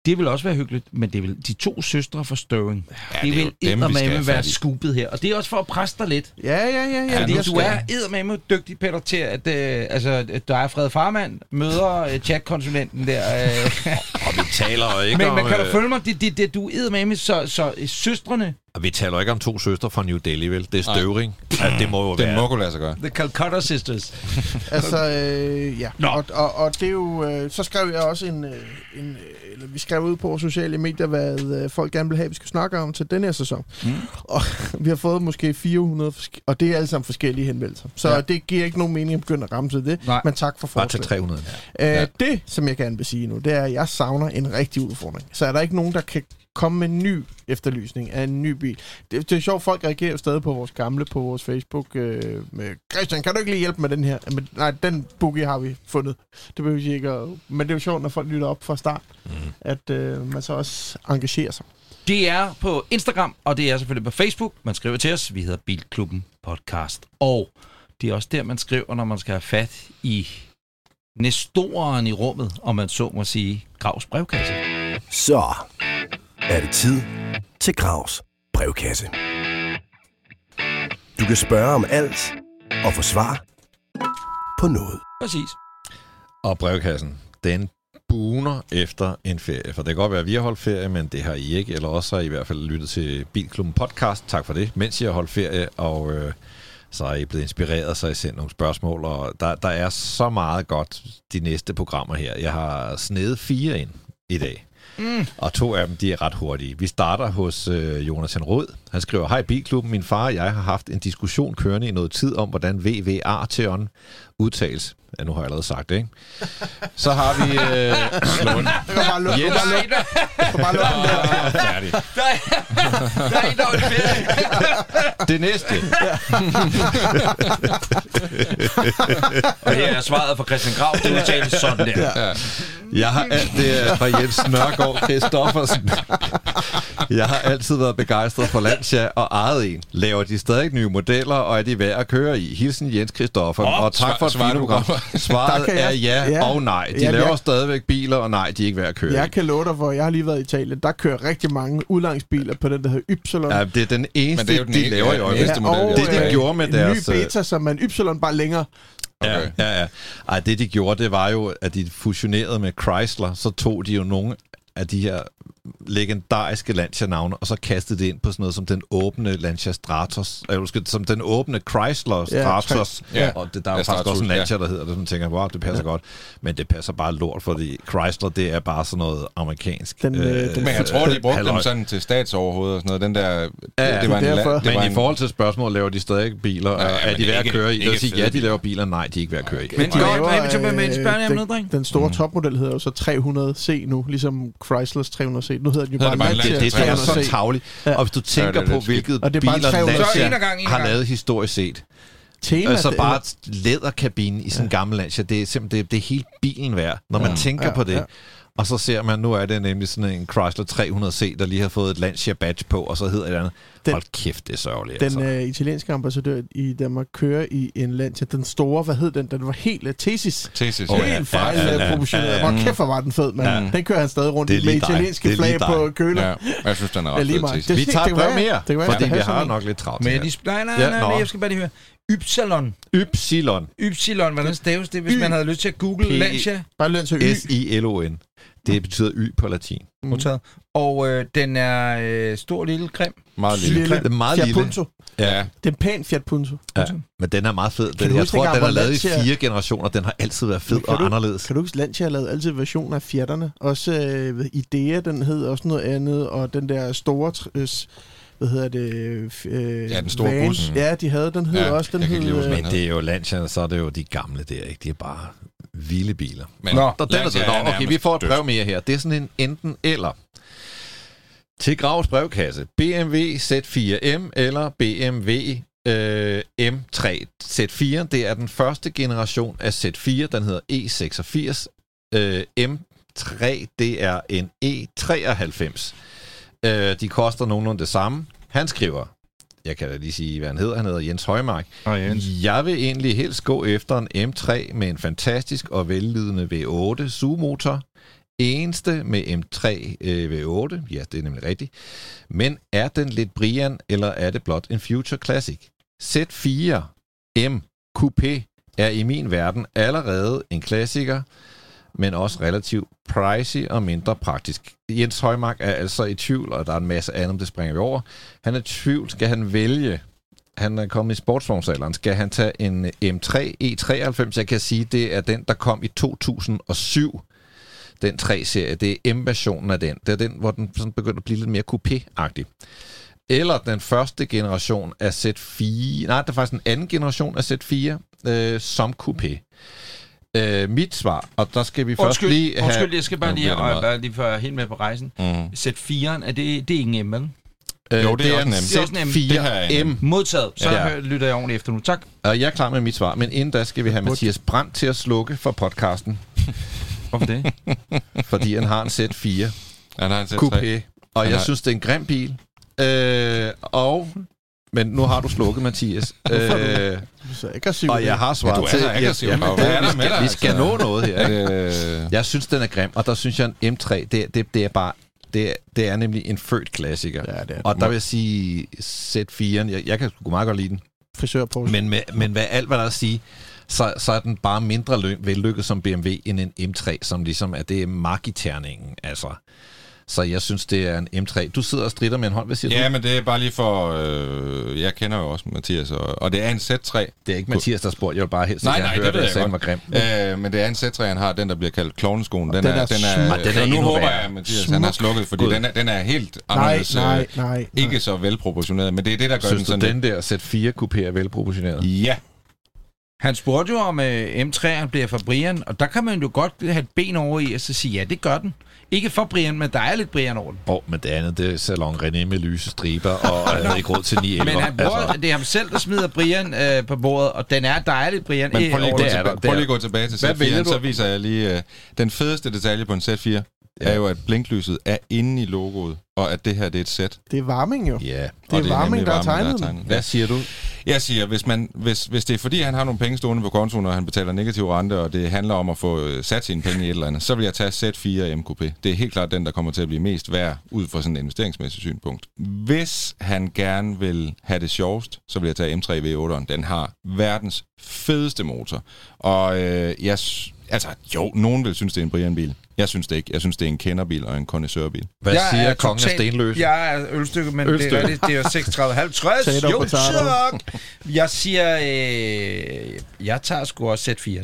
Speaker 2: Det vil også være hyggeligt, men det vil de to søstre fra Stirring.
Speaker 5: Ja,
Speaker 2: det
Speaker 5: det
Speaker 2: vil eddermame være skupet her. Og det er også for at presse dig lidt.
Speaker 4: Ja, ja, ja. ja,
Speaker 5: Ja,
Speaker 2: Fordi
Speaker 5: nu
Speaker 2: du er eddermame dygtig, Peter, til at, øh, altså, at der er Fred Farmand, møder øh, chatkonsulenten der. Øh.
Speaker 3: Og vi taler jo ikke
Speaker 2: men,
Speaker 3: om...
Speaker 2: men kan du
Speaker 3: øh,
Speaker 2: følge mig? Det, det, det, du er eddermame, så, så øh, søstrene,
Speaker 3: og vi taler jo ikke om to søstre fra New Delhi, vel? Det er Støvring. Ja, det må jo
Speaker 5: Det
Speaker 3: være...
Speaker 5: må kunne lade sig gøre.
Speaker 2: The Calcutta Sisters.
Speaker 4: Altså, øh, ja.
Speaker 2: Nå.
Speaker 4: Og, og, og det er jo... Øh, så skrev jeg også en... Øh, en øh, eller vi skrev ud på vores sociale medier, hvad øh, folk gerne vil have, vi skal snakke om til den her sæson.
Speaker 2: Mm.
Speaker 4: Og vi har fået måske 400, forske- og det er alle sammen forskellige henvendelser. Så
Speaker 2: Ja.
Speaker 4: det giver ikke nogen mening at begynde at ramme til det.
Speaker 2: Nej.
Speaker 4: Men tak for
Speaker 3: Bare til
Speaker 4: forslaget.
Speaker 3: 300.
Speaker 4: Øh,
Speaker 5: Ja.
Speaker 4: Det, som jeg gerne vil sige nu, det er, at jeg savner en rigtig udfordring. Så er der ikke nogen, der kan komme med en ny efterlysning af en ny bil. Det, det er sjovt, folk reagerer jo stadig på vores gamle, på vores Facebook. Øh, med, Christian, kan du ikke lige hjælpe med den her? Men, nej, den boogie har vi fundet. Det behøver vi ikke at, Men det er jo sjovt, når folk lytter op fra start,
Speaker 3: Mm.
Speaker 4: at øh, man så også engagerer sig.
Speaker 2: Det er på Instagram, og det er selvfølgelig på Facebook. Man skriver til os. Vi hedder Bilklubben Podcast. Og det er også der, man skriver, når man skal have fat i nestoren i rummet, om man så må sige, Gravs brevkasse.
Speaker 1: Så er det tid til Gravs brevkasse. Du kan spørge om alt og få svar på noget.
Speaker 2: Præcis.
Speaker 3: Og brevkassen, den buner efter en ferie. For det kan godt være, at vi har holdt ferie, men det har I ikke. Eller også har I i hvert fald lyttet til Bilklubben podcast. Tak for det, mens I har holdt ferie. Og øh, så er I blevet inspireret, så har I sendt nogle spørgsmål. Og der, der er så meget godt de næste programmer her. Jeg har snedet fire ind i dag.
Speaker 2: Mm.
Speaker 3: Og to af dem, de er ret hurtige. Vi starter hos øh, Jonathan Rød. Han skriver, Hej Bilklubben, min far og jeg har haft en diskussion kørende i noget tid om, hvordan VVR-teon udtales. Ja, nu har jeg allerede sagt det, ikke? Så har vi øh, Slund.
Speaker 4: Jeg kan bare lukke, bare lukke, jeg kan bare lukke den der.
Speaker 5: Færdig.
Speaker 2: Der er, der er en, der er ferie.
Speaker 3: Det næste.
Speaker 2: Og her er svaret fra Christian Grav. Det udtales sådan der.
Speaker 5: Ja.
Speaker 3: Jeg har, det er fra Jens Nørgaard Christoffersen. Jeg har altid været begejstret for Lancia og ejet en. Laver de stadig nye modeller, og er de værd at køre i? Hilsen Jens Christoffersen.
Speaker 2: Åh,
Speaker 3: og tak
Speaker 5: svar-
Speaker 3: for et fint program. Svaret er ja,
Speaker 4: ja.
Speaker 3: og nej. De
Speaker 4: Jamen,
Speaker 3: laver
Speaker 4: jeg-
Speaker 3: stadigvæk biler, og nej, de er ikke værd at køre i.
Speaker 4: Jeg kan love dig for, jeg har lige været i Italien. Der kører rigtig mange udlejningsbiler på den, der hedder Ypsilon.
Speaker 3: Ja, det er den eneste,
Speaker 5: Men det er jo den
Speaker 3: de
Speaker 5: ene-
Speaker 3: laver i
Speaker 5: ja,
Speaker 3: øjeblikket.
Speaker 5: model,
Speaker 4: og,
Speaker 5: ja.
Speaker 3: Det, de
Speaker 4: øh,
Speaker 3: gjorde med
Speaker 4: en
Speaker 3: deres...
Speaker 4: ny
Speaker 3: øh,
Speaker 4: beta, som er en Ypsilon bare længere.
Speaker 3: Ja,
Speaker 5: Okay.
Speaker 3: ja, ja. Ej, det de gjorde, det var jo, at de fusionerede med Chrysler, så tog de jo nogle af de her legendariske Lancia-navne, og så kastede det ind på sådan noget som den åbne Lancia Stratos, eller måske som den åbne Chrysler Stratos,
Speaker 5: Ja,
Speaker 3: ja, og det, der er
Speaker 5: ja,
Speaker 3: faktisk
Speaker 5: Stratos,
Speaker 3: også en
Speaker 5: ja.
Speaker 3: Lancia, der hedder det, som tænker, wow, det passer ja. godt, men det passer bare lort, fordi Chrysler, det er bare sådan noget amerikansk.
Speaker 4: Den, øh, den-
Speaker 5: Men jeg tror, de brugte
Speaker 3: halløj.
Speaker 5: dem sådan til statsoverhovedet og sådan noget. Den der,
Speaker 3: Ja,
Speaker 5: det, det var en,
Speaker 4: derfor.
Speaker 5: det
Speaker 3: Men
Speaker 5: var
Speaker 3: i
Speaker 5: en,
Speaker 3: forhold til spørgsmålet, laver de stadig biler?
Speaker 5: Nej,
Speaker 3: Nej, er
Speaker 5: men
Speaker 3: de værd at køre i? Jeg vil sige, ja, de laver biler. Nej, de er ikke værd at køre i.
Speaker 2: Men
Speaker 4: De
Speaker 2: godt,
Speaker 4: laver, øh,
Speaker 2: noget,
Speaker 4: den, den store topmodel hedder jo så 300C nu, ligesom Chrysler's 300C. Nu hedder den jo bare
Speaker 5: bare
Speaker 4: Lancia
Speaker 3: Det, det er så
Speaker 4: 300C.
Speaker 3: tavligt.
Speaker 4: Ja.
Speaker 3: Og hvis du tænker
Speaker 5: Ja, det
Speaker 3: på, hvilket
Speaker 4: Og det er
Speaker 3: biler
Speaker 4: 300.
Speaker 2: Så en ad
Speaker 3: Lancia har lavet historisk set.
Speaker 4: Tema,
Speaker 3: Altså bare læderkabinen i sådan en gammel Lancia, det er simpelthen det, det er helt bilen værd, når man
Speaker 5: Ja.
Speaker 3: tænker
Speaker 4: Ja,
Speaker 3: på det.
Speaker 4: ja.
Speaker 3: Og så ser man, nu er det nemlig sådan en Chrysler 300C, der lige har fået et Lancia badge på, og så hedder det andet.
Speaker 4: Den-
Speaker 3: Hold kæft, det er sørgeligt.
Speaker 4: Den
Speaker 3: altså.
Speaker 4: øh, italienske ambassadør i Danmark kører i en Lancia. Den store, hvad hed den? Den var helt uh, Tesis.
Speaker 5: Tesis,
Speaker 3: Åh,
Speaker 5: ja.
Speaker 3: ja.
Speaker 4: Helt fejl
Speaker 3: ja,
Speaker 4: ja,
Speaker 3: ja,
Speaker 4: ja, proportioneret.
Speaker 3: ja,
Speaker 4: Hvor
Speaker 5: ja.
Speaker 4: kæft, hvor var den fed, mand.
Speaker 3: Ja.
Speaker 4: Den kører han stadig rundt med italienske flag på køler.
Speaker 5: Ja, jeg synes, den er
Speaker 4: Ja,
Speaker 5: ret fed,
Speaker 3: Vi tager et mere, fordi vi har nok lidt travlt.
Speaker 2: Men nej, nej,
Speaker 3: Ja,
Speaker 2: nej, jeg skal bare lige høre. Ypsilon.
Speaker 3: Ypsilon.
Speaker 2: Ypsilon, hvordan staves det, hvis
Speaker 4: Y.
Speaker 2: man havde lyst til at google
Speaker 3: P-
Speaker 2: Lancia?
Speaker 4: Bare Lancia Y.
Speaker 3: S-I-L-O-N. Det betyder Y på latin.
Speaker 2: Modtaget. Og øh, den er øh, stor, lille, grim.
Speaker 5: Meget lille.
Speaker 4: Lille.
Speaker 3: Det er meget
Speaker 4: Fiat
Speaker 3: lille.
Speaker 4: Punto.
Speaker 5: Ja,
Speaker 4: Det er en pæn Fiat Punto.
Speaker 3: Ja, men den er meget fed. Den, jeg tror, den er lavet i
Speaker 4: Lancia-
Speaker 3: fire generationer. Den har altid været fed og
Speaker 4: du-
Speaker 3: anderledes.
Speaker 4: Kan du huske, Lancia har lavet altid versioner af Fiaterne? Også øh, Idea, den hed også noget andet, og den der store... øh, hvad hedder det? Øh,
Speaker 5: Ja, den store
Speaker 4: van.
Speaker 5: bus.
Speaker 4: Ja, de havde. Den hed
Speaker 5: Ja,
Speaker 4: også. Den hed, øh,
Speaker 3: Men det er jo Lancia, så er det jo de gamle der, ikke? De er bare vilde biler.
Speaker 5: men
Speaker 2: Nå,
Speaker 3: Og den er
Speaker 5: Lancia
Speaker 3: så,
Speaker 5: er
Speaker 3: Nå, okay, vi får et brev mere her. Det er sådan en enten eller. Til Gravs brevkasse. BMW Z4M eller BMW øh, M3 Z4. Det er den første generation af Z4. Den hedder E86. Øh, M3, det er en E93. Øh, de koster nogenlunde det samme. Han skriver, jeg kan da lige sige, hvad han hedder. Han hedder Jens Højmark.
Speaker 2: Og Jens.
Speaker 3: Jeg vil egentlig helst gå efter en M3 med en fantastisk og vellydende V8 sugemotor. Eneste med M3 øh, V8, ja, det er nemlig rigtigt. Men er den lidt Brian, eller er det blot en Future Classic? Z4 M Coupé er i min verden allerede en klassiker, men også relativt pricey og mindre praktisk. Jens Højmark er altså i tvivl, og der er en masse andet, det springer vi over. Han er i tvivl, skal han vælge han er kommet i sportsvognsalderen. Skal han tage en M3 E93? Jeg kan sige, det er den, der kom i 2007. Den 3-serie. Det er M-versionen af den. Det er den, hvor den sådan begynder at blive lidt mere coupé-agtig. Eller den første generation af Z4. Nej, det er faktisk en anden generation af Z4 øh, som coupé. Øh, mit svar, og der skal vi først
Speaker 2: Undskyld,
Speaker 3: lige have...
Speaker 2: undskyld, jeg skal bare lige, og, bare lige være helt med på rejsen.
Speaker 5: Mm.
Speaker 2: Z4'eren, er det, det er ikke en M, vel?
Speaker 3: Øh,
Speaker 5: Jo, det er også M.
Speaker 2: Det er også en M.
Speaker 5: Det er
Speaker 3: Z4M.
Speaker 2: Modtaget. Så
Speaker 3: Ja.
Speaker 2: ja. lytter jeg ordentligt efter nu. Tak.
Speaker 3: Og jeg er klar med mit svar, men inden da skal vi have Mathias Brandt til at slukke for podcasten,
Speaker 2: Hvorfor det?
Speaker 3: fordi han har en Z4
Speaker 5: Han har en Z3.
Speaker 3: Coupé, og
Speaker 5: Han
Speaker 3: jeg
Speaker 5: har-
Speaker 3: synes, det er en grim bil. Øh, og, men nu har du slukket, Mathias. øh,
Speaker 4: Så aggressiv.
Speaker 3: og jeg har
Speaker 5: Ja,
Speaker 3: svaret
Speaker 5: du er
Speaker 3: til...
Speaker 5: aggressiv.
Speaker 3: Jamen,
Speaker 5: er der
Speaker 3: vi skal,
Speaker 5: dig,
Speaker 3: vi skal
Speaker 5: altså?
Speaker 3: nå noget her.
Speaker 5: Er
Speaker 3: ikke?
Speaker 5: det,
Speaker 3: Jeg synes, den er grim, og der synes jeg, en M3, det, det, det er bare... Det, er- det er nemlig en født klassiker.
Speaker 4: Ja, det er
Speaker 3: Og der vil jeg sige Z4'en, jeg, jeg kan sgu meget godt lide den.
Speaker 4: frisør på.
Speaker 3: Men, med, men hvad alt hvad der er at sige, så, så er den bare mindre vellykket som BMW end en M3, som ligesom er det er mark-i-terningen. Altså. Så jeg synes, det er en M3. Du sidder og strider med en hånd. Hvad siger
Speaker 5: ja,
Speaker 3: du?
Speaker 5: men det er bare lige for... Øh, jeg kender jo også Mathias, og, og det er en Z3.
Speaker 3: Det er ikke Mathias, der spurgte. Jeg vil bare helst
Speaker 5: Nej, nej,
Speaker 3: høre,
Speaker 5: det
Speaker 3: at
Speaker 5: jeg
Speaker 3: sagde, var grim.
Speaker 5: Øh, men det er en Z3, han har, den der bliver kaldt klovneskoen. Den,
Speaker 4: Den
Speaker 5: er,
Speaker 4: er
Speaker 5: den er,
Speaker 4: smuk.
Speaker 3: Den er
Speaker 5: nu håber jeg, at Mathias han har
Speaker 4: Smuk.
Speaker 5: slukket, fordi
Speaker 3: God.
Speaker 5: den er, den er helt
Speaker 4: nej,
Speaker 5: anderledes.
Speaker 4: nej,
Speaker 5: øh,
Speaker 4: nej, nej.
Speaker 5: Ikke så velproportioneret, men det er det, der gør
Speaker 3: Synes
Speaker 5: den
Speaker 3: du,
Speaker 5: sådan
Speaker 3: den der Z4 Coupé er velproportioneret?
Speaker 5: Ja,
Speaker 2: Han spurgte jo om uh, M3'eren bliver for Brian, og der kan man jo godt have et ben over i, og så sige, ja, det gør den. Ikke for Brian, men der er lidt Brian over den.
Speaker 3: Åh, oh, men det andet, det er Salon René med lyse striber, og jeg havde ikke råd til 9
Speaker 2: Men han bruger, altså. det er ham selv, der smider Brian øh, på bordet, og den er dejlig, Brian.
Speaker 5: men prøv lige, at gå
Speaker 3: det er
Speaker 5: tilbage,
Speaker 3: der, det
Speaker 5: prøv lige at gå tilbage til
Speaker 3: Hvad
Speaker 5: Z4'en,
Speaker 3: du?
Speaker 5: så viser jeg lige... Øh, den fedeste detalje på en Z4 er jo, at blinklyset er inde i logoet, og at det her det er et sæt.
Speaker 4: Det er varming jo.
Speaker 3: Ja.
Speaker 5: og
Speaker 4: Det er varming, der har tegnet den.
Speaker 3: Hvad siger du?
Speaker 5: Jeg siger, hvis, man, hvis, hvis det er fordi, han har nogle penge stående på kontoen, og han betaler negativ rente, og det handler om at få øh, sat sine penge i et eller andet, så vil jeg tage Z4 MKP. Det er helt klart den, der kommer til at blive mest værd, ud fra sådan et investeringsmæssigt synspunkt. Hvis han gerne vil have det sjovest, så vil jeg tage M3 V8'eren. Den har verdens fedeste motor. Og øh, jeg, Altså, jo, nogen vil synes, det er en Brian-bil. Jeg synes det ikke. Jeg synes, det er en kenderbil og en kondensørbil.
Speaker 3: Hvad
Speaker 2: Jeg
Speaker 3: siger
Speaker 2: er
Speaker 3: kongen af Stenløs?
Speaker 2: Jeg er ølstykke, men
Speaker 3: Ølstykke.
Speaker 2: det er rigtigt. Det er 36,50.
Speaker 4: Potato,
Speaker 2: Jo, tak. Jeg siger, øh, jeg tager sgu også sæt 4.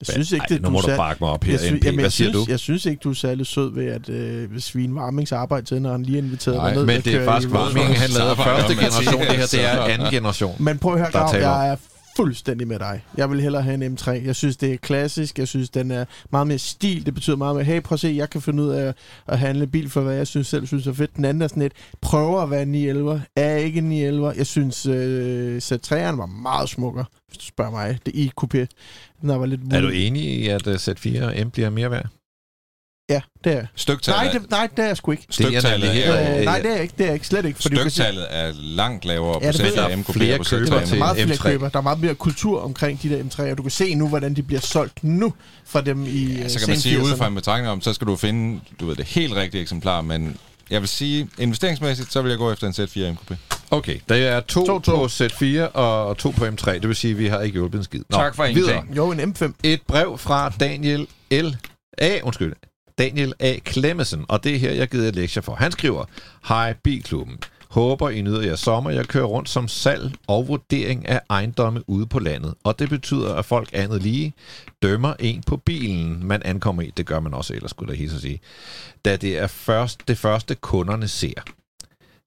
Speaker 4: Jeg synes ikke,
Speaker 3: Ej,
Speaker 4: det,
Speaker 3: nu må du
Speaker 4: sær-
Speaker 3: bakke mig op her,
Speaker 4: jeg, sy-
Speaker 3: MP.
Speaker 4: jamen,
Speaker 3: Hvad siger
Speaker 4: synes,
Speaker 3: du?
Speaker 4: jeg synes ikke, du er særlig sød ved at øh, svine varmingsarbejde til, når han lige er inviteret
Speaker 5: Nej,
Speaker 4: dig ned.
Speaker 3: Men det er faktisk varmingen, han lavede første generation. Det her, det er anden generation.
Speaker 4: Men prøv at høre,
Speaker 3: Der er
Speaker 4: Grav, jeg er fuldstændig med dig. Jeg vil hellere have en M3. Jeg synes, det er klassisk. Jeg synes, den er meget mere stil. Det betyder meget mere, hey, prøv at se, jeg kan finde ud af at handle bil for, hvad jeg synes selv synes er fedt. Den anden er sådan et, prøver at være 911, er ikke 911. Jeg synes, øh, Z3'eren var meget smukkere, hvis du spørger mig. Det i coupé. Den var lidt
Speaker 3: Er du enig i, at uh, Z4 M bliver mere værd?
Speaker 4: Ja, det er jeg.
Speaker 5: Styktallet,
Speaker 4: Nej, det, nej, det er jeg sgu ikke.
Speaker 3: Det er
Speaker 5: styktallet, er,
Speaker 3: her.
Speaker 4: Øh, nej, det er jeg ikke. Det er jeg ikke. Slet ikke. Fordi
Speaker 5: styktallet er langt lavere
Speaker 4: Ja,
Speaker 3: jeg.
Speaker 5: og MKP
Speaker 3: Flere
Speaker 5: på Z3
Speaker 3: købere
Speaker 5: og
Speaker 3: til-
Speaker 4: meget flere
Speaker 3: M3.
Speaker 4: køber. Der er meget mere kultur omkring de der M3'er. Du kan se nu, hvordan de bliver solgt nu fra dem i
Speaker 5: Ja,
Speaker 4: øh,
Speaker 5: så kan man sige,
Speaker 4: 80'erne.
Speaker 5: udefra en betragtning om, så skal du finde du ved, det helt rigtige eksemplar, men jeg vil sige, investeringsmæssigt, så vil jeg gå efter en Z4 MKP.
Speaker 3: Okay, der er to,
Speaker 4: To, to.
Speaker 3: på Z4 og to på M3. Det vil sige, at vi har ikke hjulpet en skid. Nå,
Speaker 2: Tak for ingenting.
Speaker 4: Jo, en M5.
Speaker 3: Et brev fra Daniel L. A. Undskyld. Daniel A. Klemmesen, og det er her, jeg givet lektier lektie for. Han skriver, Hej Bilklubben. Håber, I nyder jer sommer. Jeg kører rundt som salg og vurdering af ejendomme ude på landet. Og det betyder, at folk andet lige dømmer en på bilen, man ankommer i. Det gør man også ellers, skulle jeg hilse at sige. Da det er først, det første, kunderne ser.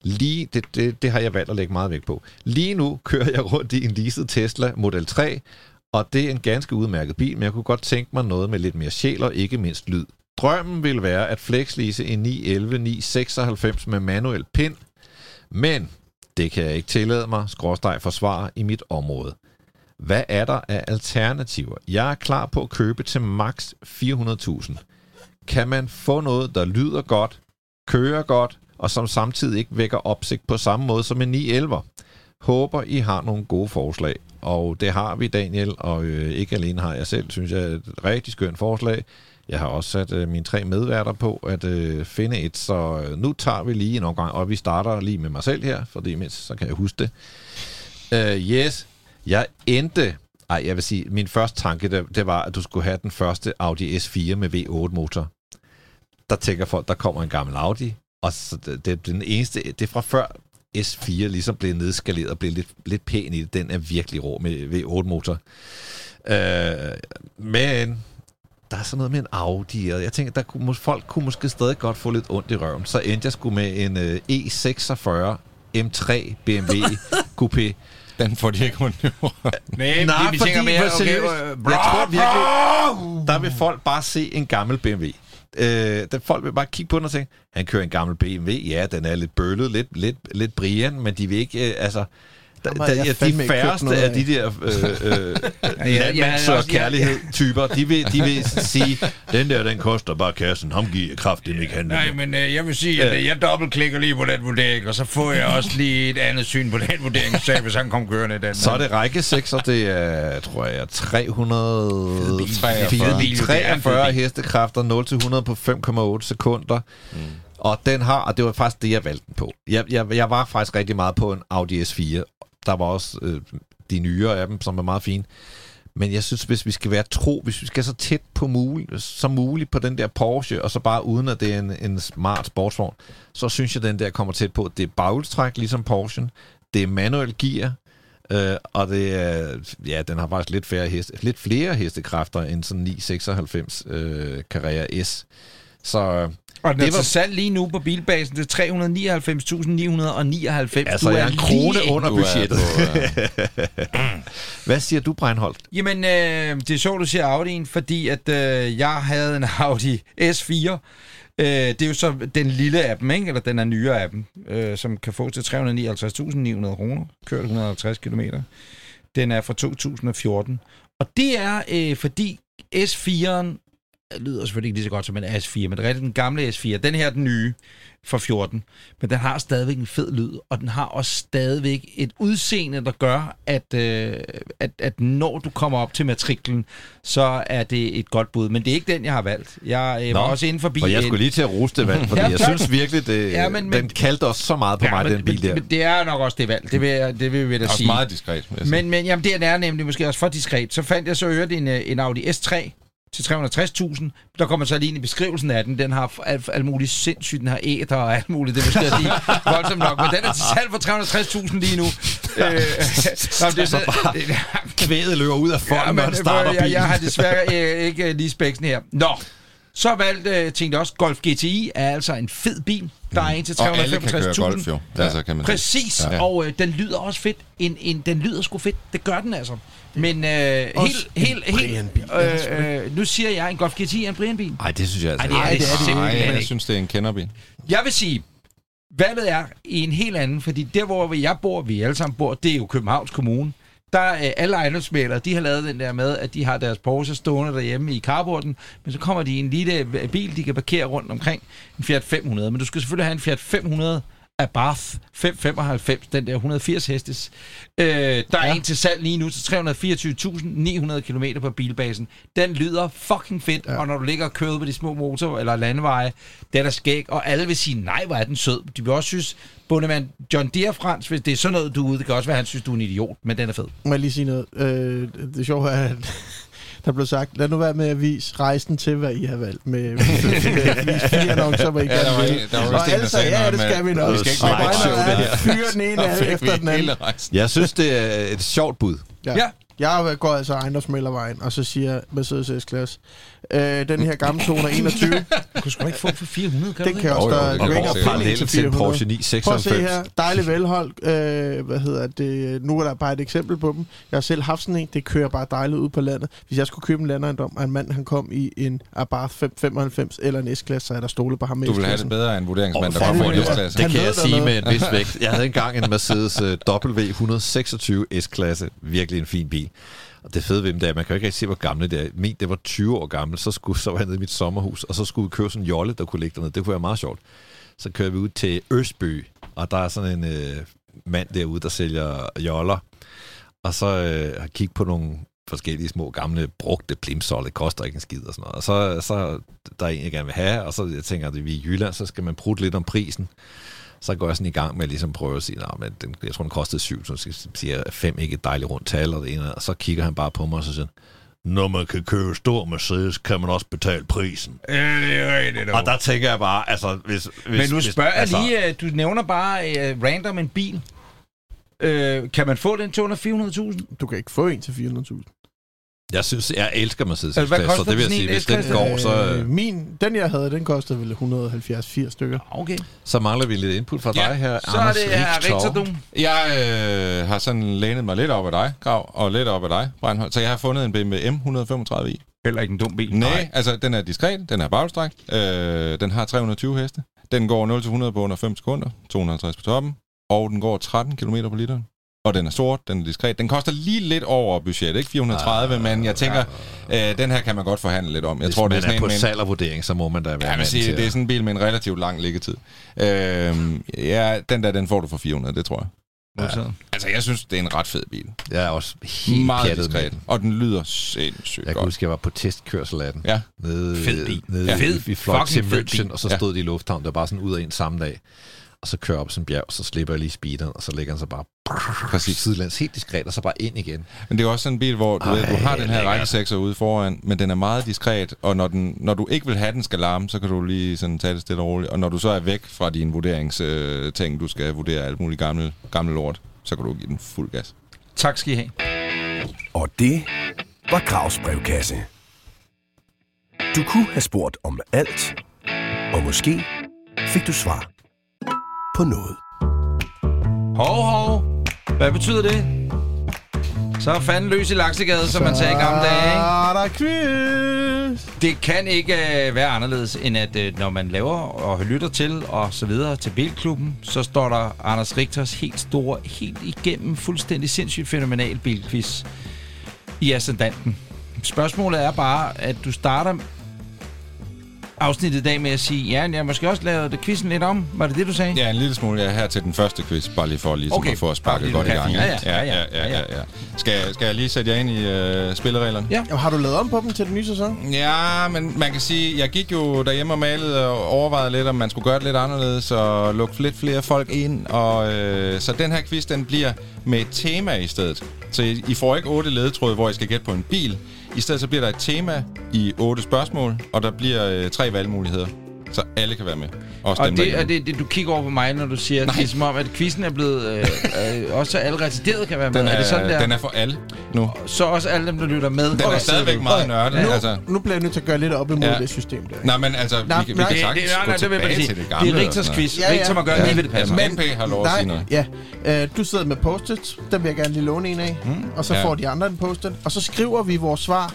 Speaker 3: Lige, det, det, det har jeg valgt at lægge meget vægt på. Lige nu kører jeg rundt i en leased Tesla Model 3, og det er en ganske udmærket bil, men jeg kunne godt tænke mig noget med lidt mere sjæl og ikke mindst lyd. Drømmen ville være at flexlease en 911 996 med manuel pind, men det kan jeg ikke tillade mig, skråstrej forsvare i mit område. Hvad er der af alternativer? Jeg er klar på at købe til max 400.000. Kan man få noget, der lyder godt, kører godt, og som samtidig ikke vækker opsigt på samme måde som en 911? Håber, I har nogle gode forslag. Og det har vi, Daniel, og øh, ikke alene har jeg selv, synes jeg, et rigtig skønt forslag. Jeg har også sat øh, mine tre medværter på at øh, finde et, så øh, nu tager vi lige en omgang, og vi starter lige med mig selv her, for det mindst, så kan jeg huske det. Øh, yes, jeg endte, ej, jeg vil sige, min første tanke, det, det var, at du skulle have den første Audi S4 med V8-motor. Der tænker folk, der kommer en gammel Audi, og så det, det, den eneste, det er fra før S4 ligesom blev nedskaleret og blev lidt, lidt pæn i det. Den er virkelig rå med V8-motor. Øh, men der er sådan noget med en Audi, og jeg tænker, der kunne, folk kunne måske stadig godt få lidt ondt i røven. Så endte jeg sgu med en øh, E46 M3 BMW Coupé.
Speaker 5: Den får de ikke ondt i.
Speaker 2: Nej,
Speaker 3: Nej,
Speaker 2: vi
Speaker 3: fordi,
Speaker 2: tænker mere,
Speaker 3: seriøst,
Speaker 2: okay, øh,
Speaker 3: jeg tror virkelig, der vil folk bare se en gammel BMW. Øh, der folk vil bare kigge på den og tænke, han kører en gammel BMW, ja, den er lidt bøllet, lidt, lidt, lidt Brian, men de vil ikke, øh, altså, der, der, ja, de færreste af de der øh, øh,
Speaker 2: ja,
Speaker 3: landmands- og
Speaker 2: også- ja, ja.
Speaker 3: kærlighed-typer, de vil, de vil sige, den der, den koster bare kassen, ham giver kraft, den ikke handle
Speaker 2: Nej, men øh, jeg vil sige, at øh, jeg dobbeltklikker lige på den vurdering, og så får jeg også lige et andet syn på den vurdering, så hvis han kom kørende den.
Speaker 3: Så er det række 6, og det er, tror jeg, 300...
Speaker 5: bil.
Speaker 3: 43,
Speaker 2: bil, det er en fed
Speaker 3: 43
Speaker 2: bil.
Speaker 3: hestekræfter, 0-100 på 5,8 sekunder. Mm. Og den har, og det var faktisk det, jeg valgte den på. Jeg, jeg, jeg var faktisk rigtig meget på en Audi S4. Der var også øh, de nyere af dem, som er meget fine. Men jeg synes, hvis vi skal være tro, hvis vi skal så tæt på muligt, som muligt på den der Porsche, og så bare uden at det er en, en smart sportsvogn, så synes jeg, den der kommer tæt på. Det er baghjulstræk, ligesom Porsche. Det er manuel gear, øh, og det er, ja, den har faktisk lidt, færre heste, lidt flere hestekræfter end sådan 996 øh, Carrera S. Så øh,
Speaker 2: og
Speaker 3: det
Speaker 2: er
Speaker 3: var-
Speaker 2: salg lige nu på bilbasen til 399.999.
Speaker 3: altså,
Speaker 2: Du
Speaker 3: jeg er en krone
Speaker 2: lige-
Speaker 3: under
Speaker 5: er
Speaker 3: budgettet.
Speaker 5: på, øh,
Speaker 3: Hvad siger du, Breinholt?
Speaker 2: Jamen, øh, det er sjovt, du siger Audi'en, fordi at øh, jeg havde en Audi S4. Øh, det er jo så den lille af dem, ikke? eller den er nyere af dem, øh, som kan få til 359.900 kroner, kørt 150 km. Den er fra 2014. Og det er, øh, fordi S4'eren lyder selvfølgelig ikke lige så godt som en S4, men det er den gamle S4. Den her er den nye fra 14, men den har stadigvæk en fed lyd, og den har også stadigvæk et udseende, der gør, at, øh, at, at når du kommer op til matriklen, så er det et godt bud. Men det er ikke den, jeg har valgt. Jeg øh, var
Speaker 3: Nå,
Speaker 2: også inde forbi...
Speaker 3: For jeg
Speaker 2: en-
Speaker 3: skulle lige til at rose det valg, fordi
Speaker 2: Ja,
Speaker 3: jeg synes virkelig, det,
Speaker 2: Ja, men- men-
Speaker 3: den kaldte også så meget på mig,
Speaker 2: men,
Speaker 3: den bil der.
Speaker 2: men, men det er nok også det valg. Det vil, jeg, det vil vi da
Speaker 5: også
Speaker 2: sige.
Speaker 5: meget diskret. jeg.
Speaker 2: Men, men jamen, det er nemlig måske også for diskret. Så fandt jeg så øvrigt en, øh, en Audi S3 til 360.000. Der kommer så lige ind i beskrivelsen af den. Den har alt, alt muligt sindssygt. Den har æder og alt muligt. Det jeg lige voldsomt nok. Men den er til salg for 360.000 lige nu. øh, nå, det er så, det,
Speaker 3: Kvædet løber ud af fonden, når han starter
Speaker 2: jeg,
Speaker 3: bilen.
Speaker 2: jeg har desværre øh, ikke øh, lige spæksen her. Nå, så valgte øh, tænkte jeg også, Golf GTI er altså en fed bil. Der er en til
Speaker 5: Og alle kan køre
Speaker 2: 365.000.
Speaker 5: golf, jo. Ja. Altså, kan man.
Speaker 2: Præcis,
Speaker 5: Ja.
Speaker 2: og øh, den lyder også fedt. En, en, den lyder sgu fedt. Det gør den altså. Men øh, helt, helt, helt, øh, øh, nu siger jeg, en Golf GTI er en Brian-bil.
Speaker 3: Nej, det synes jeg altså
Speaker 2: Ej, det er
Speaker 4: Ej,
Speaker 2: det,
Speaker 4: er det
Speaker 2: simpelthen
Speaker 5: Nej, jeg
Speaker 2: ikke.
Speaker 5: synes, det er en kenderbil.
Speaker 2: Jeg vil sige, valget er i en helt anden, fordi der, hvor jeg bor, vi alle sammen bor, det er jo Københavns Kommune. Der er alle ejendomsmælere, de har lavet den der med, at de har deres Porsche stående derhjemme i carporten, men så kommer de i en lille øh, bil, de kan parkere rundt omkring, en Fiat 500. Men du skal selvfølgelig have en Fiat 500 Abarth 595, den der 180 hestes. Øh, der er
Speaker 4: Ja.
Speaker 2: en til salg lige nu til 324.900 km på bilbasen. Den lyder fucking fedt, ja. og når du ligger og kører på de små motor- eller landeveje, den er skæg, og alle vil sige, nej, hvor er den sød. De vil også synes, bundemand John Deere Frans, hvis det er sådan noget, du er ude, det kan også være, han synes, du er en idiot, men den er fed.
Speaker 4: Må jeg lige sige noget? Øh, det sjove er, at der blev sagt, lad nu være med at vise rejsen til, hvad I har valgt. Med, med, fire annoncer, hvor I
Speaker 5: Ja, der
Speaker 4: gerne
Speaker 5: var
Speaker 4: vil.
Speaker 5: der var
Speaker 4: Og alle sagde, ja, det skal vi nok.
Speaker 3: noget
Speaker 4: Og
Speaker 3: slideshow,
Speaker 4: Brænder
Speaker 3: det
Speaker 4: er fyre den ene af
Speaker 5: vi
Speaker 4: efter den anden.
Speaker 5: hele rejsen.
Speaker 3: Jeg synes, det er et sjovt bud.
Speaker 4: Ja.
Speaker 2: Ja.
Speaker 4: Jeg går altså ejendomsmældervejen, og så siger Mercedes S-Class, øh, den her gamle 221,
Speaker 2: Du kunne sgu ikke få den for 400, kan
Speaker 4: den
Speaker 2: du
Speaker 4: kan
Speaker 2: det?
Speaker 4: også, der
Speaker 5: det godt
Speaker 4: ikke
Speaker 3: Parallelt
Speaker 4: til
Speaker 3: til en
Speaker 4: 400.
Speaker 3: Porsche
Speaker 4: Prøv at se
Speaker 3: 996.
Speaker 4: her, dejligt velholdt. Øh, hvad hedder det? Nu er der bare et eksempel på dem. Jeg har selv haft sådan en. Det kører bare dejligt ud på landet. Hvis jeg skulle købe en landejendom, og en mand han kom i en Abarth 595 eller en S-klasse, så er der stole på ham med
Speaker 5: Du vil have det bedre end vurderingsmand, der kommer fra en. S-klasse.
Speaker 3: Det kan jeg sige med en vis vægt. Jeg havde engang en Mercedes øh, W126 S-klasse. Virkelig en fin bil. Og det fede ved dem, det er, at man kan jo ikke rigtig se, hvor gamle det er. Min, det var 20 år gammel, så, skulle, så var jeg nede i mit sommerhus, og så skulle vi køre sådan en jolle, der kunne ligge dernede. Det kunne være meget sjovt. Så kører vi ud til Østby, og der er sådan en øh, mand derude, der sælger joller. Og så øh, har kigget på nogle forskellige små gamle brugte plimsoller. Det koster ikke en skid og sådan noget. Og så, så der er en, jeg gerne vil have, og så jeg tænker jeg, at vi er i Jylland, så skal man prutte lidt om prisen. Så går jeg sådan i gang med at ligesom prøve at sige, at men den, jeg tror, den kostede syv, så siger jeg, fem ikke et dejligt rundt tal, og det ene, og så kigger han bare på mig, og så siger når man kan købe stor Mercedes, kan man også betale prisen.
Speaker 2: Ja, det er rigtigt.
Speaker 3: Og der tænker jeg bare, altså, hvis... hvis
Speaker 2: Men nu
Speaker 3: hvis,
Speaker 2: spørger jeg
Speaker 3: altså,
Speaker 2: lige, øh, du nævner bare uh, random en bil. Uh, kan man få den til under 400.000?
Speaker 4: Du kan ikke få en til 400.000.
Speaker 3: Jeg synes, jeg elsker Mercedes
Speaker 2: Altså,
Speaker 3: så det vil jeg sige, hvis den går, så,
Speaker 4: Øh, min, den jeg havde, den kostede vel 170-80 stykker.
Speaker 2: Okay.
Speaker 3: så mangler vi lidt input fra
Speaker 5: Ja,
Speaker 3: dig her,
Speaker 2: Så er
Speaker 3: Anders
Speaker 2: det her
Speaker 3: Richtau.
Speaker 2: Richterdum.
Speaker 5: Jeg øh, har sådan lænet mig lidt op ad dig, Grav, og lidt op ad dig, Breinholt. Så jeg har fundet en BMW M135i.
Speaker 2: Heller ikke en dum bil.
Speaker 5: Nej, altså den er diskret, den er bagstræk, øh, den har 320 heste. Den går 0-100 på under 5 sekunder, 250 på toppen, og den går 13 km på literen. Og den er sort, den er diskret. Den koster lige lidt over budget, ikke 430,
Speaker 3: Ah,
Speaker 5: men jeg tænker, øh, den her kan man godt forhandle lidt om. Jeg
Speaker 3: Hvis
Speaker 5: tror,
Speaker 3: man
Speaker 5: det er sådan
Speaker 3: er
Speaker 5: en
Speaker 3: på
Speaker 5: med en,
Speaker 3: salg og vurdering, så må man da være
Speaker 5: Ja, man siger, det er sådan en bil med en relativt lang liggetid. Øh, ja, den der, den får du for 400, det tror jeg.
Speaker 2: Modtaget.
Speaker 5: Altså, jeg synes, det er en ret fed bil.
Speaker 3: Jeg er også helt
Speaker 5: Meget diskret. Og den lyder sindssygt
Speaker 3: Jeg kan
Speaker 5: godt.
Speaker 3: huske, jeg var på testkørsel af den.
Speaker 5: Ja,
Speaker 3: Nede,
Speaker 2: Fed bil.
Speaker 3: Nede,
Speaker 2: Ja.
Speaker 3: ja.
Speaker 2: Fed.
Speaker 3: Vi, fløj
Speaker 2: Fucking
Speaker 3: til München, og så
Speaker 5: Ja.
Speaker 3: stod de i lufthavn. Det var bare sådan ud af en samme dag. Og så kører op sådan en bjerg, og så slipper jeg lige speederen, og så lægger han sig bare
Speaker 5: præcis.
Speaker 3: sidelands helt diskret, og så bare ind igen.
Speaker 5: Men det er også sådan en bil, hvor du, ved, du har
Speaker 3: Ej,
Speaker 5: den her rækkesekser ude foran, men den er meget diskret, og når, den, når du ikke vil have, den skal larme, så kan du lige sådan tage det stille og roligt. Og når du så er væk fra dine vurderingsting, du skal vurdere alt muligt gamle, gamle lort, så kan du give den fuld gas.
Speaker 2: Tak skal I have.
Speaker 1: Og det var Gravs brevkasse. Du kunne have spurgt om alt, og måske fik du svar på noget.
Speaker 2: Hov, hov. Hvad betyder det? Så er fanden løs i laksegade, som man sagde i gamle dage, ikke?
Speaker 4: Der quiz!
Speaker 2: Det kan ikke øh, være anderledes, end at øh, når man laver og lytter til og så videre til Bilklubben, så står der Anders Richters helt store, helt igennem fuldstændig sindssygt fænomenal bilquiz i ascendanten. Spørgsmålet er bare, at du starter afsnittet i dag med at sige, ja, jeg har måske også lavet det quizzen lidt om. Var det det, du sagde?
Speaker 5: Ja, en lille smule. Jeg er her til den første quiz, bare lige for ligesom
Speaker 2: Okay.
Speaker 5: at få sparket godt i gang.
Speaker 2: kaffe.
Speaker 5: ikke?
Speaker 2: Ja, ja, ja, ja,
Speaker 5: ja. Skal, jeg- skal jeg lige sætte jer ind i øh, spillereglerne?
Speaker 2: Ja.
Speaker 4: Jamen, har du lavet om på dem til den nye sæson?
Speaker 5: Ja, men man kan sige, jeg gik jo derhjemme og malede og overvejede lidt, om man skulle gøre det lidt anderledes og lukke lidt flere folk ind. Og, øh, så den her quiz, den bliver med et tema i stedet. Så I, I får ikke otte ledetråde, hvor I skal gætte på en bil. I stedet så bliver der et tema i otte spørgsmål, og der bliver øh, tre valgmuligheder. Så alle kan være med. Også
Speaker 2: Og
Speaker 5: dem,
Speaker 2: det er det, det, du kigger over på mig, når du siger, at det er som om, at quizzen er blevet... Øh, øh, også alle retarderet kan være med.
Speaker 5: Den
Speaker 2: er,
Speaker 5: er,
Speaker 2: det sådan der?
Speaker 5: den er for alle nu.
Speaker 2: Så også alle dem, der lytter med.
Speaker 5: Den er stadigvæk meget nørdet.
Speaker 4: Nu,
Speaker 5: Altså.
Speaker 4: nu bliver jeg nødt til at gøre lidt op imod
Speaker 5: Ja.
Speaker 4: ja. det system der.
Speaker 5: Nej, men altså,
Speaker 4: Nej,
Speaker 5: vi, kan- vi
Speaker 4: nej,
Speaker 5: kan
Speaker 2: Det, det,
Speaker 5: sagtens
Speaker 2: nej, nej,
Speaker 5: gå
Speaker 2: det vil jeg bare
Speaker 5: tilbage
Speaker 2: sige.
Speaker 5: til det
Speaker 2: Det
Speaker 5: gamle.
Speaker 2: er
Speaker 5: og sådan
Speaker 2: Rigtors quiz.
Speaker 4: Ja, ja.
Speaker 2: Rigtor må gøre
Speaker 5: Ja.
Speaker 2: lige, hvad det passer.
Speaker 5: Men- MP har lov at sige noget.
Speaker 4: Ja, øh, du sidder med post-it, den vil jeg gerne lige låne en af, mm. og så
Speaker 5: Ja.
Speaker 4: ja. får de andre en post-it, og så skriver vi vores svar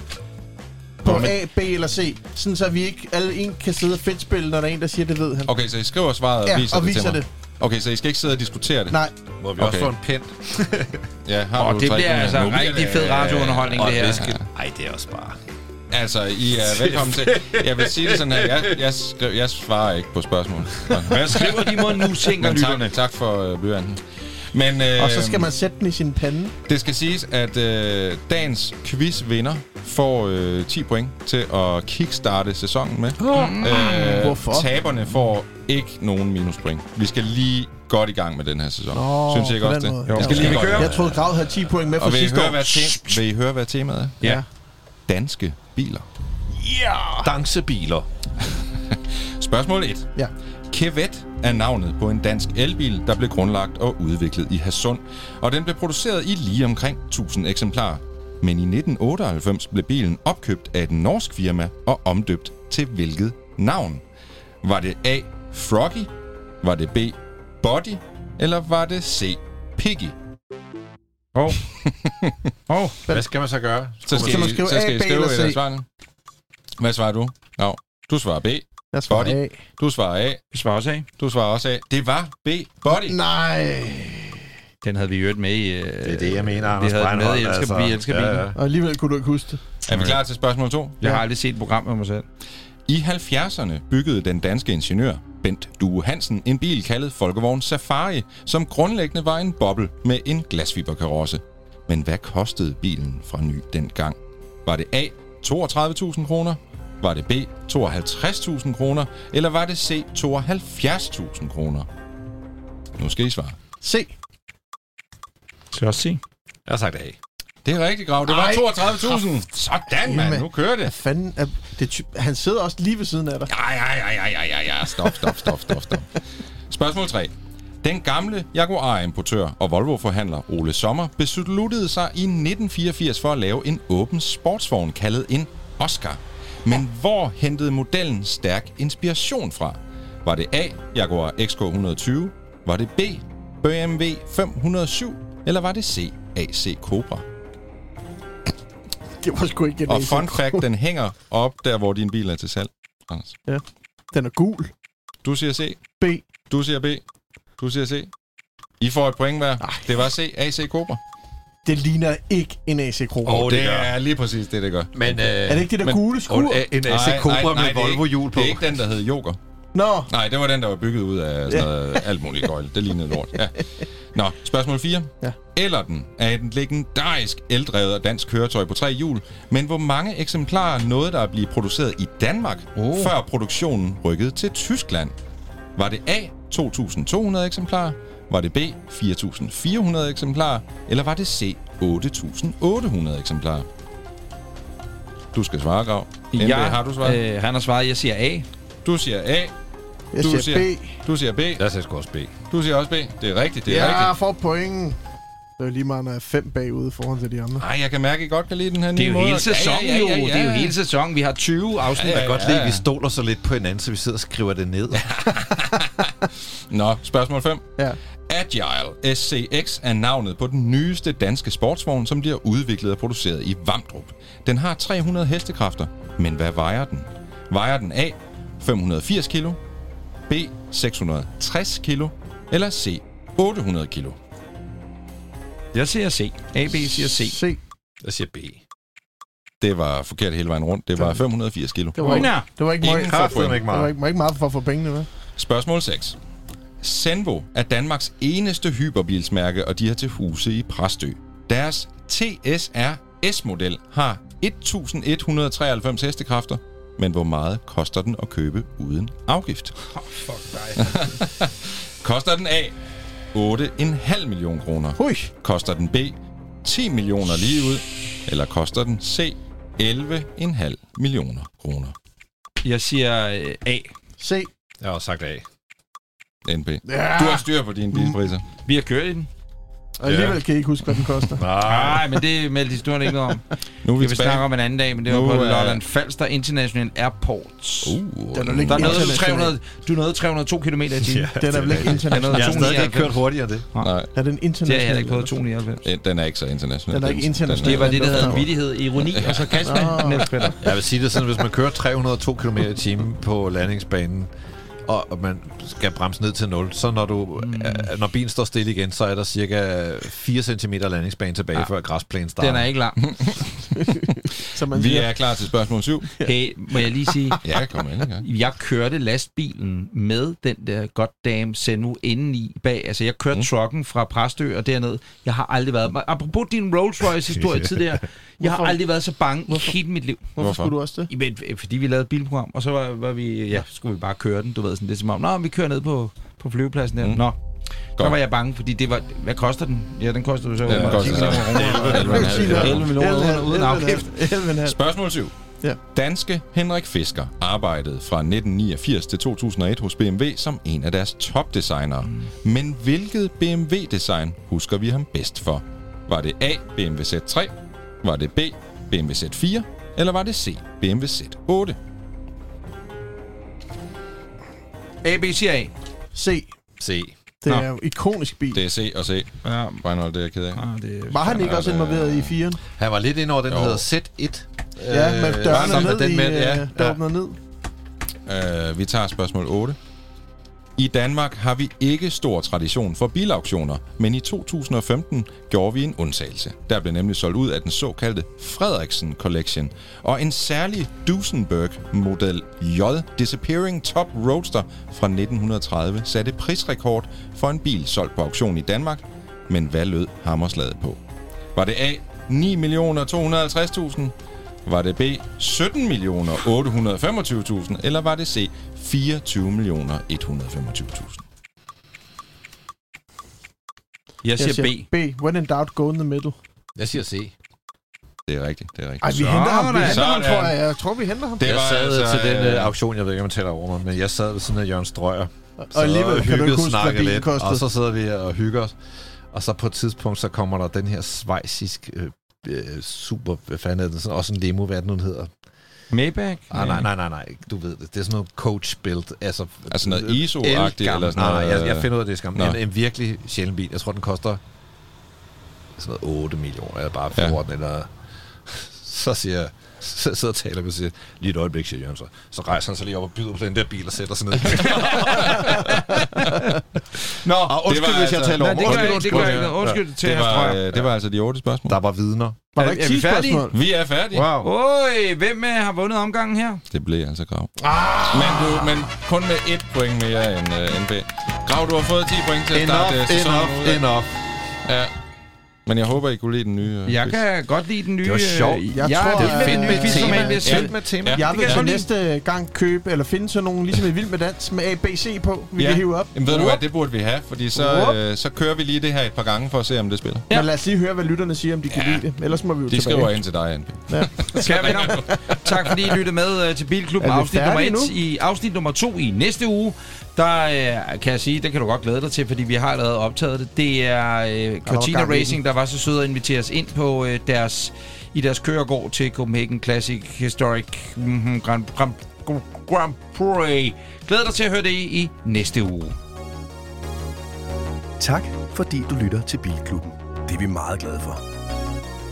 Speaker 4: på
Speaker 5: Nå, men-
Speaker 4: A, B eller C, sådan så vi ikke alle en kan sidde og fedtspille, når der er en, der siger, det ved han.
Speaker 5: Okay, så I skriver svaret og
Speaker 4: Ja,
Speaker 5: viser
Speaker 4: og
Speaker 5: det
Speaker 4: viser
Speaker 5: til mig.
Speaker 4: det.
Speaker 5: Okay, så I skal ikke sidde og diskutere det?
Speaker 4: Nej,
Speaker 3: Må vi
Speaker 5: Okay.
Speaker 3: også få en pind?
Speaker 5: Ja, har
Speaker 2: Åh,
Speaker 5: du
Speaker 2: det bliver altså
Speaker 5: bliver
Speaker 2: rigtig fed radiounderholdning,
Speaker 3: Og
Speaker 2: det her.
Speaker 3: væske. Ej, det er også bare...
Speaker 5: Altså, I er velkommen til. Jeg vil sige det sådan her. Jeg, jeg, skriv, jeg svarer ikke på spørgsmål.
Speaker 2: Hvad skriver de mod nu, tænker
Speaker 5: Men
Speaker 2: lytterne?
Speaker 5: tak, tak for øh, blyanten. Men øh,
Speaker 4: og så skal man sætte den i sin pande.
Speaker 5: det skal siges, at øh, dagens quizvinder får øh, 10 point til at kickstarte sæsonen med. Øh,
Speaker 4: Hvorfor?
Speaker 5: Taberne får ikke nogen minuspoint. Vi skal lige godt i gang med den her sæson.
Speaker 4: Nå,
Speaker 5: Synes I ikke også det?
Speaker 4: måde.
Speaker 5: Vi skal
Speaker 4: Ja.
Speaker 5: lige godt i gang.
Speaker 4: Jeg troede, Grav havde 10 point med
Speaker 5: Og
Speaker 4: for
Speaker 5: vil I,
Speaker 4: sidste
Speaker 5: høre,
Speaker 4: år.
Speaker 5: hvad te- vil I høre, hvad temaet er?
Speaker 2: Ja.
Speaker 5: Danske biler.
Speaker 3: Dansebiler.
Speaker 5: Spørgsmål 1.
Speaker 4: Ja.
Speaker 5: Kevet er navnet på en dansk elbil, der blev grundlagt og udviklet i Hadsund, og den blev produceret i lige omkring 1000 eksemplarer. Men i 1998 blev bilen opkøbt af et norsk firma og omdøbt til hvilket navn? Var det A. Froggy? Var det B. Body? Eller var det C. Piggy?
Speaker 2: Åh. Åh.
Speaker 3: Hvad skal man så gøre?
Speaker 5: Så skal,
Speaker 4: Så man
Speaker 5: I,
Speaker 4: skriver
Speaker 5: så skal
Speaker 4: A,
Speaker 5: I
Speaker 4: B
Speaker 5: skrive
Speaker 4: eller C?
Speaker 5: øh, svarene. Hvad svarer du? No. Du svarer B.
Speaker 4: Jeg svarer
Speaker 5: Body.
Speaker 4: A.
Speaker 5: Du svarer A.
Speaker 2: Vi svarer også af.
Speaker 5: Du svarer også A. Det var B. Body.
Speaker 4: Nej.
Speaker 2: Den havde vi hørt med i... Øh,
Speaker 3: Det er det, jeg mener, Anders
Speaker 2: Vi havde den med i Elsker, vi elsker.
Speaker 3: Ja, ja.
Speaker 4: Og alligevel kunne du ikke huske det.
Speaker 5: Er vi klar til spørgsmål 2?
Speaker 2: Jeg har aldrig set et program med mig selv.
Speaker 5: I 70'erne byggede den danske ingeniør Bent Due Hansen en bil kaldet Folkevogn Safari, som grundlæggende var en boble med en glasfiberkarosse. Men hvad kostede bilen fra ny dengang? Var det A. 32.000 kroner? Var det B. 52.000 kroner? Eller var det C. 72.000 kroner? Nu skal I svare.
Speaker 4: C.
Speaker 2: Også sige?
Speaker 3: Jeg har sagt A.
Speaker 5: Det er rigtigt, Grav. Det var
Speaker 4: Ej.
Speaker 5: 32.000. Sådan, mand. Nu kører det.
Speaker 4: Hvad fanden er det ty- Han sidder også lige ved siden af dig.
Speaker 5: Ja, ja, ja, ja, ja, ja. Stop, stop, stop, stop, stop. Spørgsmål 3. Den gamle Jaguar-importør og Volvo-forhandler Ole Sommer besluttede sig i 1984 for at lave en åben sportsvogn kaldet en Oscar. Men hvor hentede modellen stærk inspiration fra? Var det A. Jaguar XK120? Var det B. BMW 507? Eller var det C. AC Cobra?
Speaker 4: Det var sgu ikke en
Speaker 5: Og
Speaker 4: AC
Speaker 5: fun fact, den hænger op der, hvor din bil er til salg. Anders.
Speaker 4: Den er gul.
Speaker 5: Du siger C.
Speaker 4: B.
Speaker 5: Du siger B. Du siger C. I får et point hver. Det var C. AC Cobra.
Speaker 4: Det ligner ikke en AC Cobra.
Speaker 3: Åh,
Speaker 5: Oh,
Speaker 3: det
Speaker 5: det
Speaker 3: gør.
Speaker 5: er lige præcis det, det gør.
Speaker 3: Men, øh,
Speaker 4: er det ikke det der
Speaker 5: men-
Speaker 4: gule skur?
Speaker 3: en, AC Cobra med
Speaker 5: er
Speaker 3: Volvo-hjul på.
Speaker 5: Det er ikke den, der hed Joker.
Speaker 4: Nå,
Speaker 5: Nej, det var den, der var bygget ud af sådan noget, alt muligt gøjl. Det lignede lort. Ja. Nå, spørgsmål 4.
Speaker 4: Ja.
Speaker 5: Ellerden er et legendarisk eldrevet dansk køretøj på tre hjul, men hvor mange eksemplarer nåede der at blive produceret i Danmark, oh. før produktionen rykkede til Tyskland? Var det A. 2.200 eksemplarer? Var det B. 4.400 eksemplarer? Eller var det C. 8.800 eksemplarer? Du skal svare, Grav. NB, har du svaret?
Speaker 2: Øh, han har svaret, jeg siger A.
Speaker 5: Du siger A.
Speaker 4: jeg
Speaker 5: Du
Speaker 4: siger,
Speaker 5: siger-
Speaker 4: B.
Speaker 5: Du siger B.
Speaker 3: Jeg sgu også B.
Speaker 5: Du siger også B. Det er rigtigt, det er
Speaker 4: Ja,
Speaker 5: rigtigt.
Speaker 4: for point. Det er lige meget, når jeg er fem bagude foran til de andre.
Speaker 5: Ej, jeg kan mærke, at I godt kan lide den her
Speaker 2: Det er jo
Speaker 5: måde.
Speaker 2: hele sæsonen jo. Det er jo hele sæsonen. Vi har 20 afsnit.
Speaker 5: Ja,
Speaker 3: Jeg
Speaker 5: ja,
Speaker 3: kan godt
Speaker 5: ja,
Speaker 3: lide, at
Speaker 5: ja.
Speaker 3: vi stoler så lidt på hinanden, så vi sidder og skriver det ned.
Speaker 5: Nå, spørgsmål 5.
Speaker 4: Ja.
Speaker 5: Agile SCX er navnet på den nyeste danske sportsvogn, som bliver udviklet og produceret i Vamdrup. Den har 300 hestekræfter, men hvad vejer den? Vejer den A. 580 kilo, B. 660 kilo, eller C. 800 kilo?
Speaker 2: Jeg siger C. A, B siger C.
Speaker 4: C.
Speaker 3: Jeg siger B.
Speaker 5: Det var forkert hele vejen rundt. Det var 580 kilo.
Speaker 4: Det var ikke, det var ikke,
Speaker 5: Ingen
Speaker 4: meget,
Speaker 5: point.
Speaker 3: ikke
Speaker 4: det var
Speaker 3: meget.
Speaker 4: ikke, ikke meget for at få pengene med.
Speaker 5: Spørgsmål 6. Senvo er Danmarks eneste hyperbilsmærke, og de har til huse i Præstø. Deres TSR S-model har 1193 hestekræfter, men hvor meget koster den at købe uden afgift?
Speaker 2: Oh, fuck dig.
Speaker 5: Koster den A 8,5 millioner kroner?
Speaker 4: Hui.
Speaker 5: Koster den B 10 millioner lige ud? Eller koster den C 11,5 millioner kroner.
Speaker 2: Jeg siger øh, A.
Speaker 4: C.
Speaker 3: Jeg har også sagt A.
Speaker 5: NP.
Speaker 4: Ja.
Speaker 5: Du har styr på dine bilpriser.
Speaker 2: Vi har kørt i den.
Speaker 4: Og alligevel kan I ikke huske, hvad den koster.
Speaker 2: Nej, men det meldte historien ikke noget om.
Speaker 5: Nu er vi
Speaker 2: Det vil snakke om en anden dag, men det var
Speaker 5: Nu
Speaker 2: på
Speaker 5: er-
Speaker 2: Lolland Falster International Airport.
Speaker 5: Uh,
Speaker 4: er
Speaker 2: Der er noget, du,
Speaker 4: international.
Speaker 2: 300, du nåede 302 km i timen.
Speaker 4: Den er vel ikke
Speaker 2: Der er
Speaker 4: international.
Speaker 3: Jeg har stadig ikke
Speaker 2: 299.
Speaker 3: kørt hurtigere det.
Speaker 5: Nej,
Speaker 4: Er den
Speaker 2: Det har
Speaker 4: international?
Speaker 2: jeg ikke prøvet 299.
Speaker 5: eh, den er ikke så international.
Speaker 4: Den er ikke international.
Speaker 2: Det var det, der hedder vittighed, ironi og sarkasme. Niels Peter.
Speaker 3: Jeg vil sige det sådan, hvis man kører 302 km i timen på landingsbanen, og og man skal bremse ned til 0, så når, du, mm. øh, når bilen står stille igen, så er der cirka 4 cm landingsbane tilbage, ja. før græsplænen starter.
Speaker 2: Den er ikke lang.
Speaker 4: Så man
Speaker 5: Vi
Speaker 4: siger,
Speaker 5: er klar til spørgsmål 7.
Speaker 2: Hey, må jeg lige sige,
Speaker 5: Ja, kom ind gang.
Speaker 2: jeg kørte lastbilen med den der goddamn Sennu indeni bag. Altså, jeg kørte mm. trucken fra Præstø og derned. Jeg har aldrig været... Apropos din Rolls Royce historie tidligere. Jeg har
Speaker 4: Hvorfor?
Speaker 2: aldrig været så bange i hele mit liv.
Speaker 4: hvorfor skulle du også det?
Speaker 2: Jamen, f- fordi vi lavede et bilprogram, og så var, var vi, ja, skulle vi bare køre den, du ved, sådan det er som om, nå, vi kører ned på, på flyvepladsen der.
Speaker 5: Mm.
Speaker 2: Nå,
Speaker 5: Godt.
Speaker 2: var jeg bange, fordi det var, hvad koster den? Ja, den koster jo så
Speaker 5: Den koster
Speaker 2: 10
Speaker 5: så
Speaker 2: millioner kroner.
Speaker 5: 11,5
Speaker 2: 11 millioner uden- uden afgift.
Speaker 4: 11,5.
Speaker 5: Spørgsmål 7.
Speaker 4: Ja.
Speaker 5: Danske Henrik Fisker arbejdede fra 1989 til 2001 hos BMW som en af deres topdesignere. Mm. Men hvilket BMW-design husker vi ham bedst for? Var det A, BMW Z3? Var det B, BMW Z4? Eller var det C, BMW Z8?
Speaker 2: A, B, C, A.
Speaker 4: C.
Speaker 3: Se.
Speaker 4: Det
Speaker 2: Nå.
Speaker 4: er jo ikonisk bil.
Speaker 5: Det er C og C.
Speaker 2: Ja,
Speaker 5: Breinholt, det er jeg ked af.
Speaker 2: ah, det
Speaker 4: Var han ikke
Speaker 5: Ja,
Speaker 4: også
Speaker 5: det-
Speaker 4: involveret i 4'eren?
Speaker 3: Han var lidt ind over den, der
Speaker 5: Jo.
Speaker 3: hedder Z1.
Speaker 4: Ja, med
Speaker 3: Øh,
Speaker 4: dørene
Speaker 3: sammen
Speaker 4: ned
Speaker 3: med
Speaker 4: i...
Speaker 3: den med,
Speaker 4: øh,
Speaker 3: ja,
Speaker 4: Der
Speaker 3: ja.
Speaker 4: åbner ned.
Speaker 5: Uh, vi tager spørgsmål 8. I Danmark har vi ikke stor tradition for bilauktioner, men i 2015 gjorde vi en undtagelse. Der blev nemlig solgt ud af den såkaldte Frederiksen Collection, og en særlig Duesenberg Model J Disappearing Top Roadster fra 1930 satte prisrekord for en bil solgt på auktion i Danmark. Men hvad lød hammerslaget på? Var det A. 9.250.000? Var det B. 17.825.000? Eller var det C. 24 millioner 125.000?
Speaker 2: Jeg siger B.
Speaker 4: B. When in doubt, go in the middle.
Speaker 3: Jeg siger C.
Speaker 5: Det er rigtigt, det er
Speaker 4: Ej,
Speaker 5: rigtigt.
Speaker 4: vi henter ham. Vi henter ham, tror jeg. Jeg tror, vi henter ham.
Speaker 5: Det
Speaker 3: jeg sad
Speaker 5: altså,
Speaker 3: til den
Speaker 5: øh,
Speaker 3: øh, auktion, jeg ved ikke, om man taler over mig, men jeg sad ved siden af Jørgen Strøger.
Speaker 4: Og alligevel kan du ikke huske, hvad
Speaker 3: snakke
Speaker 4: bilen
Speaker 3: lidt,
Speaker 4: kostede.
Speaker 3: Og så sidder vi her og hygger os. Og så på et tidspunkt, så kommer der den her svejsisk øh, øh, super, hvad fanden er det, sådan, også en limo, hvad den nu hedder.
Speaker 2: Maybach?
Speaker 3: Ah, nej, nej, nej, nej, du ved det. Det er sådan noget coach build. Altså,
Speaker 5: Altså noget
Speaker 3: øh,
Speaker 5: ISO-agtigt, eller sådan
Speaker 3: Nej, nej,
Speaker 5: noget,
Speaker 3: jeg, jeg
Speaker 5: øh,
Speaker 3: finder ud af, det er skam. En, en virkelig sjælden bil. Jeg tror, den koster sådan noget 8 millioner, eller bare
Speaker 5: Ja.
Speaker 3: 14, eller... Så siger jeg, så sidder og taler med sig. Lige et øjeblik, siger Jørgen så. Så rejser han sig lige op og byder på den der bil og sætter sig ned.
Speaker 5: Nå,
Speaker 3: Og undskyld, hvis jeg taler
Speaker 2: Nej,
Speaker 3: over.
Speaker 2: det gør
Speaker 3: Undskyld,
Speaker 2: det gør
Speaker 3: undskyld.
Speaker 2: ikke noget. Undskyld til
Speaker 5: det var, øh, det var altså de otte spørgsmål.
Speaker 3: Der var vidner.
Speaker 4: Var der
Speaker 2: Er-
Speaker 4: ikke
Speaker 2: er vi
Speaker 4: 10
Speaker 2: færdige?
Speaker 4: spørgsmål?
Speaker 5: Vi er færdige.
Speaker 3: Wow.
Speaker 2: Oj, hvem øh, har vundet omgangen her?
Speaker 5: Det blev altså Grav. Ah! Men, du, men kun med et point mere end uh, NB. Grav, du har fået 10 point til at starte
Speaker 3: Enough,
Speaker 5: øh, sæsonen.
Speaker 3: enough,
Speaker 5: af.
Speaker 3: enough.
Speaker 5: Ja. Men jeg håber, I kunne lide den nye uh,
Speaker 2: Jeg
Speaker 5: quiz.
Speaker 2: kan godt lide den nye...
Speaker 3: Det var sjovt.
Speaker 2: øh,
Speaker 4: Jeg
Speaker 2: ja,
Speaker 4: tror,
Speaker 2: det er
Speaker 4: at-
Speaker 2: fedt med
Speaker 4: fedt
Speaker 2: som
Speaker 4: tema.
Speaker 2: bliver
Speaker 5: Ja.
Speaker 2: selv.
Speaker 3: med tema.
Speaker 5: Ja.
Speaker 4: Jeg
Speaker 2: det
Speaker 4: vil til
Speaker 2: jeg
Speaker 4: næste gang købe, eller finde sådan nogle, ligesom i Vild med Dans, med A, B, C på, vi
Speaker 5: Ja.
Speaker 4: kan hive op.
Speaker 5: Jamen ved du hvad, det burde vi have, fordi så, øh, så kører vi lige det her et par gange for at se, om det spiller.
Speaker 2: Ja.
Speaker 4: Men lad os lige høre, hvad lytterne siger, om de kan lide det. Ellers må vi jo
Speaker 5: De
Speaker 4: tilbage.
Speaker 5: skriver ind til dig, NB.
Speaker 2: Kære venner, tak fordi I lyttede med øh, til Bilklubben
Speaker 4: Er
Speaker 2: afsnit nummer
Speaker 4: færdige
Speaker 2: 1.
Speaker 4: nu?
Speaker 2: I afsnit nummer 2 i næste uge, der øh, kan jeg sige, det kan du godt glæde dig til, fordi vi har allerede optaget det. Det er øh, Cortina. Racing, der var så søde at invitere os ind på øh, deres, i deres køregård til Copenhagen Classic Historic mm, Grand, Grand, Grand Prix. Glæder dig til at høre det i, i næste uge.
Speaker 1: Tak, fordi du lytter til Bilklubben. Det er vi meget glade for.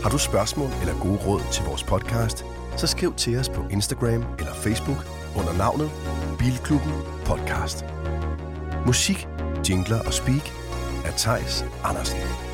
Speaker 1: Har du spørgsmål eller gode råd til vores podcast, så skriv til os på Instagram eller Facebook under navnet Bilklubben Podcast. Musik, jingler og speak af Tejs Andersen.